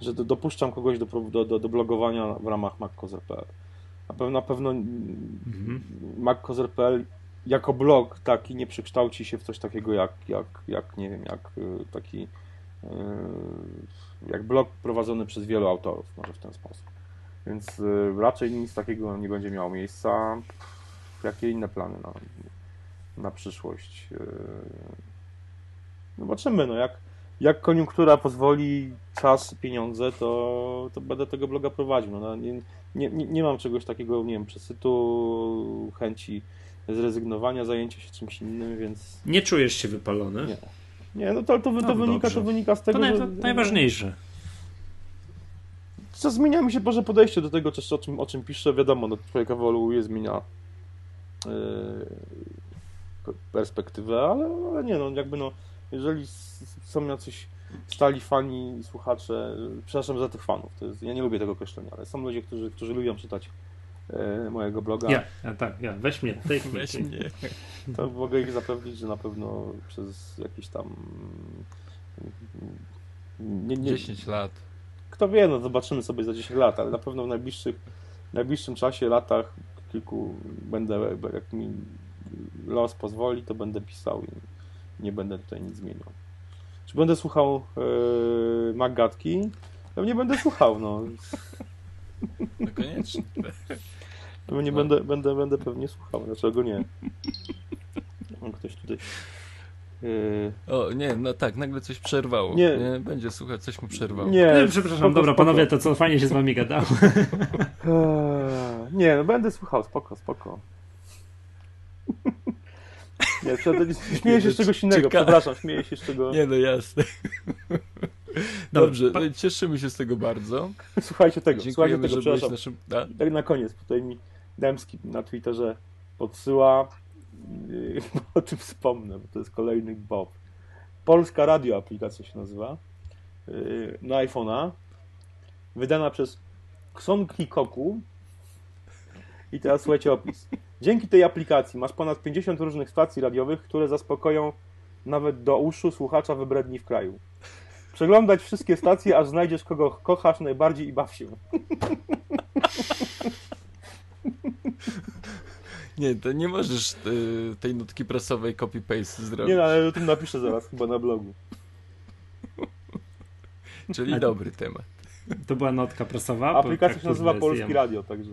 że do, dopuszczam kogoś do, do, do, do blogowania w ramach mackozer.pl. Na pewno, na pewno Mhm. Jako blog taki nie przekształci się w coś takiego jak, jak, jak nie wiem, jak y, taki y, jak blog prowadzony przez wielu autorów, może w ten sposób. Więc y, raczej nic takiego nie będzie miało miejsca. Jakie inne plany na, na przyszłość? Zobaczymy, no jak, jak koniunktura pozwoli, czas, pieniądze, to, to będę tego bloga prowadził. No, nie, nie, nie mam czegoś takiego, nie wiem, przesytu, chęci zrezygnowania, zajęcia się czymś innym, więc... Nie czujesz się wypalony? Nie. Nie, no to, to, to, No, wynika, to wynika z tego, to, naj, że... to najważniejsze. Co zmienia mi się może podejście do tego, o czym, o czym piszę, wiadomo, no, człowiek ewoluuje, zmienia yy, perspektywę, ale, ale nie, no jakby no, jeżeli są jacyś stali fani i słuchacze, przepraszam za tych fanów, jest, ja nie lubię tego określenia, ale są ludzie, którzy, którzy lubią czytać mojego bloga, Ja, ja, tak, ja, weź mnie, take me. Weź mnie. to mogę ich zapewnić, że na pewno przez jakieś tam nie, nie, 10 lat. kto wie, no zobaczymy sobie za 10 lat, ale na pewno w najbliższych, w najbliższym czasie, latach, kilku będę, jak mi los pozwoli, to będę pisał i nie będę tutaj nic zmieniał. Czy będę słuchał yy, Magatki? Pewnie będę słuchał, no. No koniecznie. Pewnie No. będę, będę, będę pewnie słuchał, dlaczego nie? O, ktoś tutaj... Yy, O, nie, no tak, nagle coś przerwało. Nie. Nie, będzie słuchać, coś mu przerwało. nie, Nie, przepraszam, spoko, dobra, spoko. panowie, to co, fajnie się z wami gadało. Eee, Nie, no będę słuchał, spoko, spoko. Nie, śmieję się z czegoś innego, Cieka- przepraszam, śmieję się z czego... Nie, no jasne. Dobra, Dobrze, pa- no, cieszymy się z tego bardzo. Słuchajcie tego, słuchajcie tego, przepraszam. naszym... A? Tak na koniec, tutaj mi Dębski na Twitterze podsyła, yy, o tym wspomnę, bo to jest kolejny Bob. Polska Radio aplikacja się nazywa, yy, na iPhone'a, wydana przez Kson Kikoku i teraz słuchajcie opis. Dzięki tej aplikacji masz ponad 50 różnych stacji radiowych, które zaspokoją nawet do uszu słuchacza wybredni w kraju. Przeglądać wszystkie stacje, aż znajdziesz kogo kochasz najbardziej i baw się. Nie, to nie możesz y, tej nutki prasowej copy-paste zrobić. Nie no, ale o tym napiszę zaraz chyba na blogu. Czyli A- dobry temat. To była notka prasowa. Aplikacja tak się nazywa to Polski Radio, także...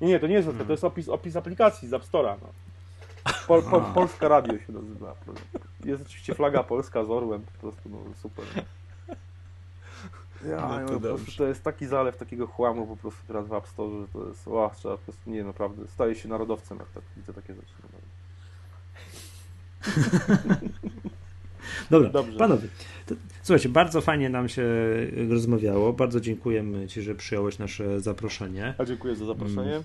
Nie, nie, to nie jest notka, to jest opis, opis aplikacji z App Store'a. No. Pol, pol, Aha. Polska Radio się nazywa. Jest oczywiście flaga polska z orłem, po prostu no super. Ja, No to no po prostu to jest taki zalew takiego chłamu po prostu teraz w App Store, że to jest, o, trzeba po prostu, nie naprawdę, staje się narodowcem, jak tak widzę takie rzeczy. No. Dobra, Dobrze. panowie. To, słuchajcie, bardzo fajnie nam się rozmawiało. Bardzo dziękujemy Ci, że przyjąłeś nasze zaproszenie. A dziękuję za zaproszenie.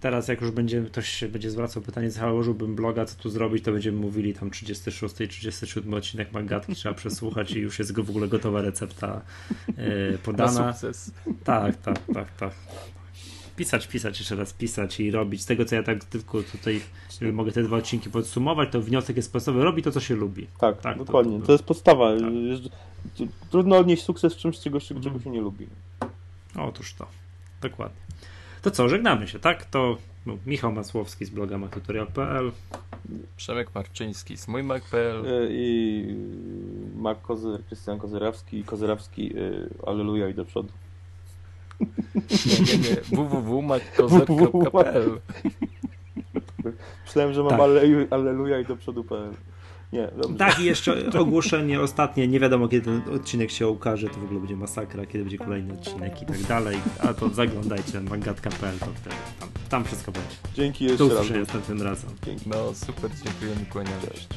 Teraz jak już będzie, ktoś się będzie zwracał pytanie, założyłbym bloga, co tu zrobić, to będziemy mówili tam 36 i 37 odcinek Magatki trzeba przesłuchać i już jest go- w ogóle gotowa recepta Na podana. sukces. Tak, tak, tak, tak. Pisać, pisać, jeszcze raz pisać i robić. Z tego, co ja tak tylko tutaj jeżeli mogę te dwa odcinki podsumować, to wniosek jest podstawowy. Robi to, co się lubi. Tak, Tak, to- dokładnie. to- To, jest podstawa. tak. Trudno odnieść sukces w czymś, czego, czego się nie lubi. Otóż to. Dokładnie. To co, żegnamy się, tak? To no, Michał Masłowski z bloga matutorial.pl Przemek Marczyński z mójmak.pl E, I Mark Kozy, Krystian Kozyrewski, Kozyrewski, y, Alleluja i do przodu. Nie, nie, nie. www.makozer.pl Myślałem, że mam Tak. Alleluja i do przodu.pl. Nie, dobrze. Tak, i jeszcze ogłoszenie ostatnie. Nie wiadomo, kiedy ten odcinek się ukaże. To w ogóle będzie masakra, kiedy będzie kolejny odcinek i tak dalej. A to zaglądajcie na magatka.pl, to wtedy tam, tam wszystko będzie. Dzięki jeszcze raz. usłyszenia następnym razem. Dzięki. No super, dziękujemy, kłaniamy się. Cześć.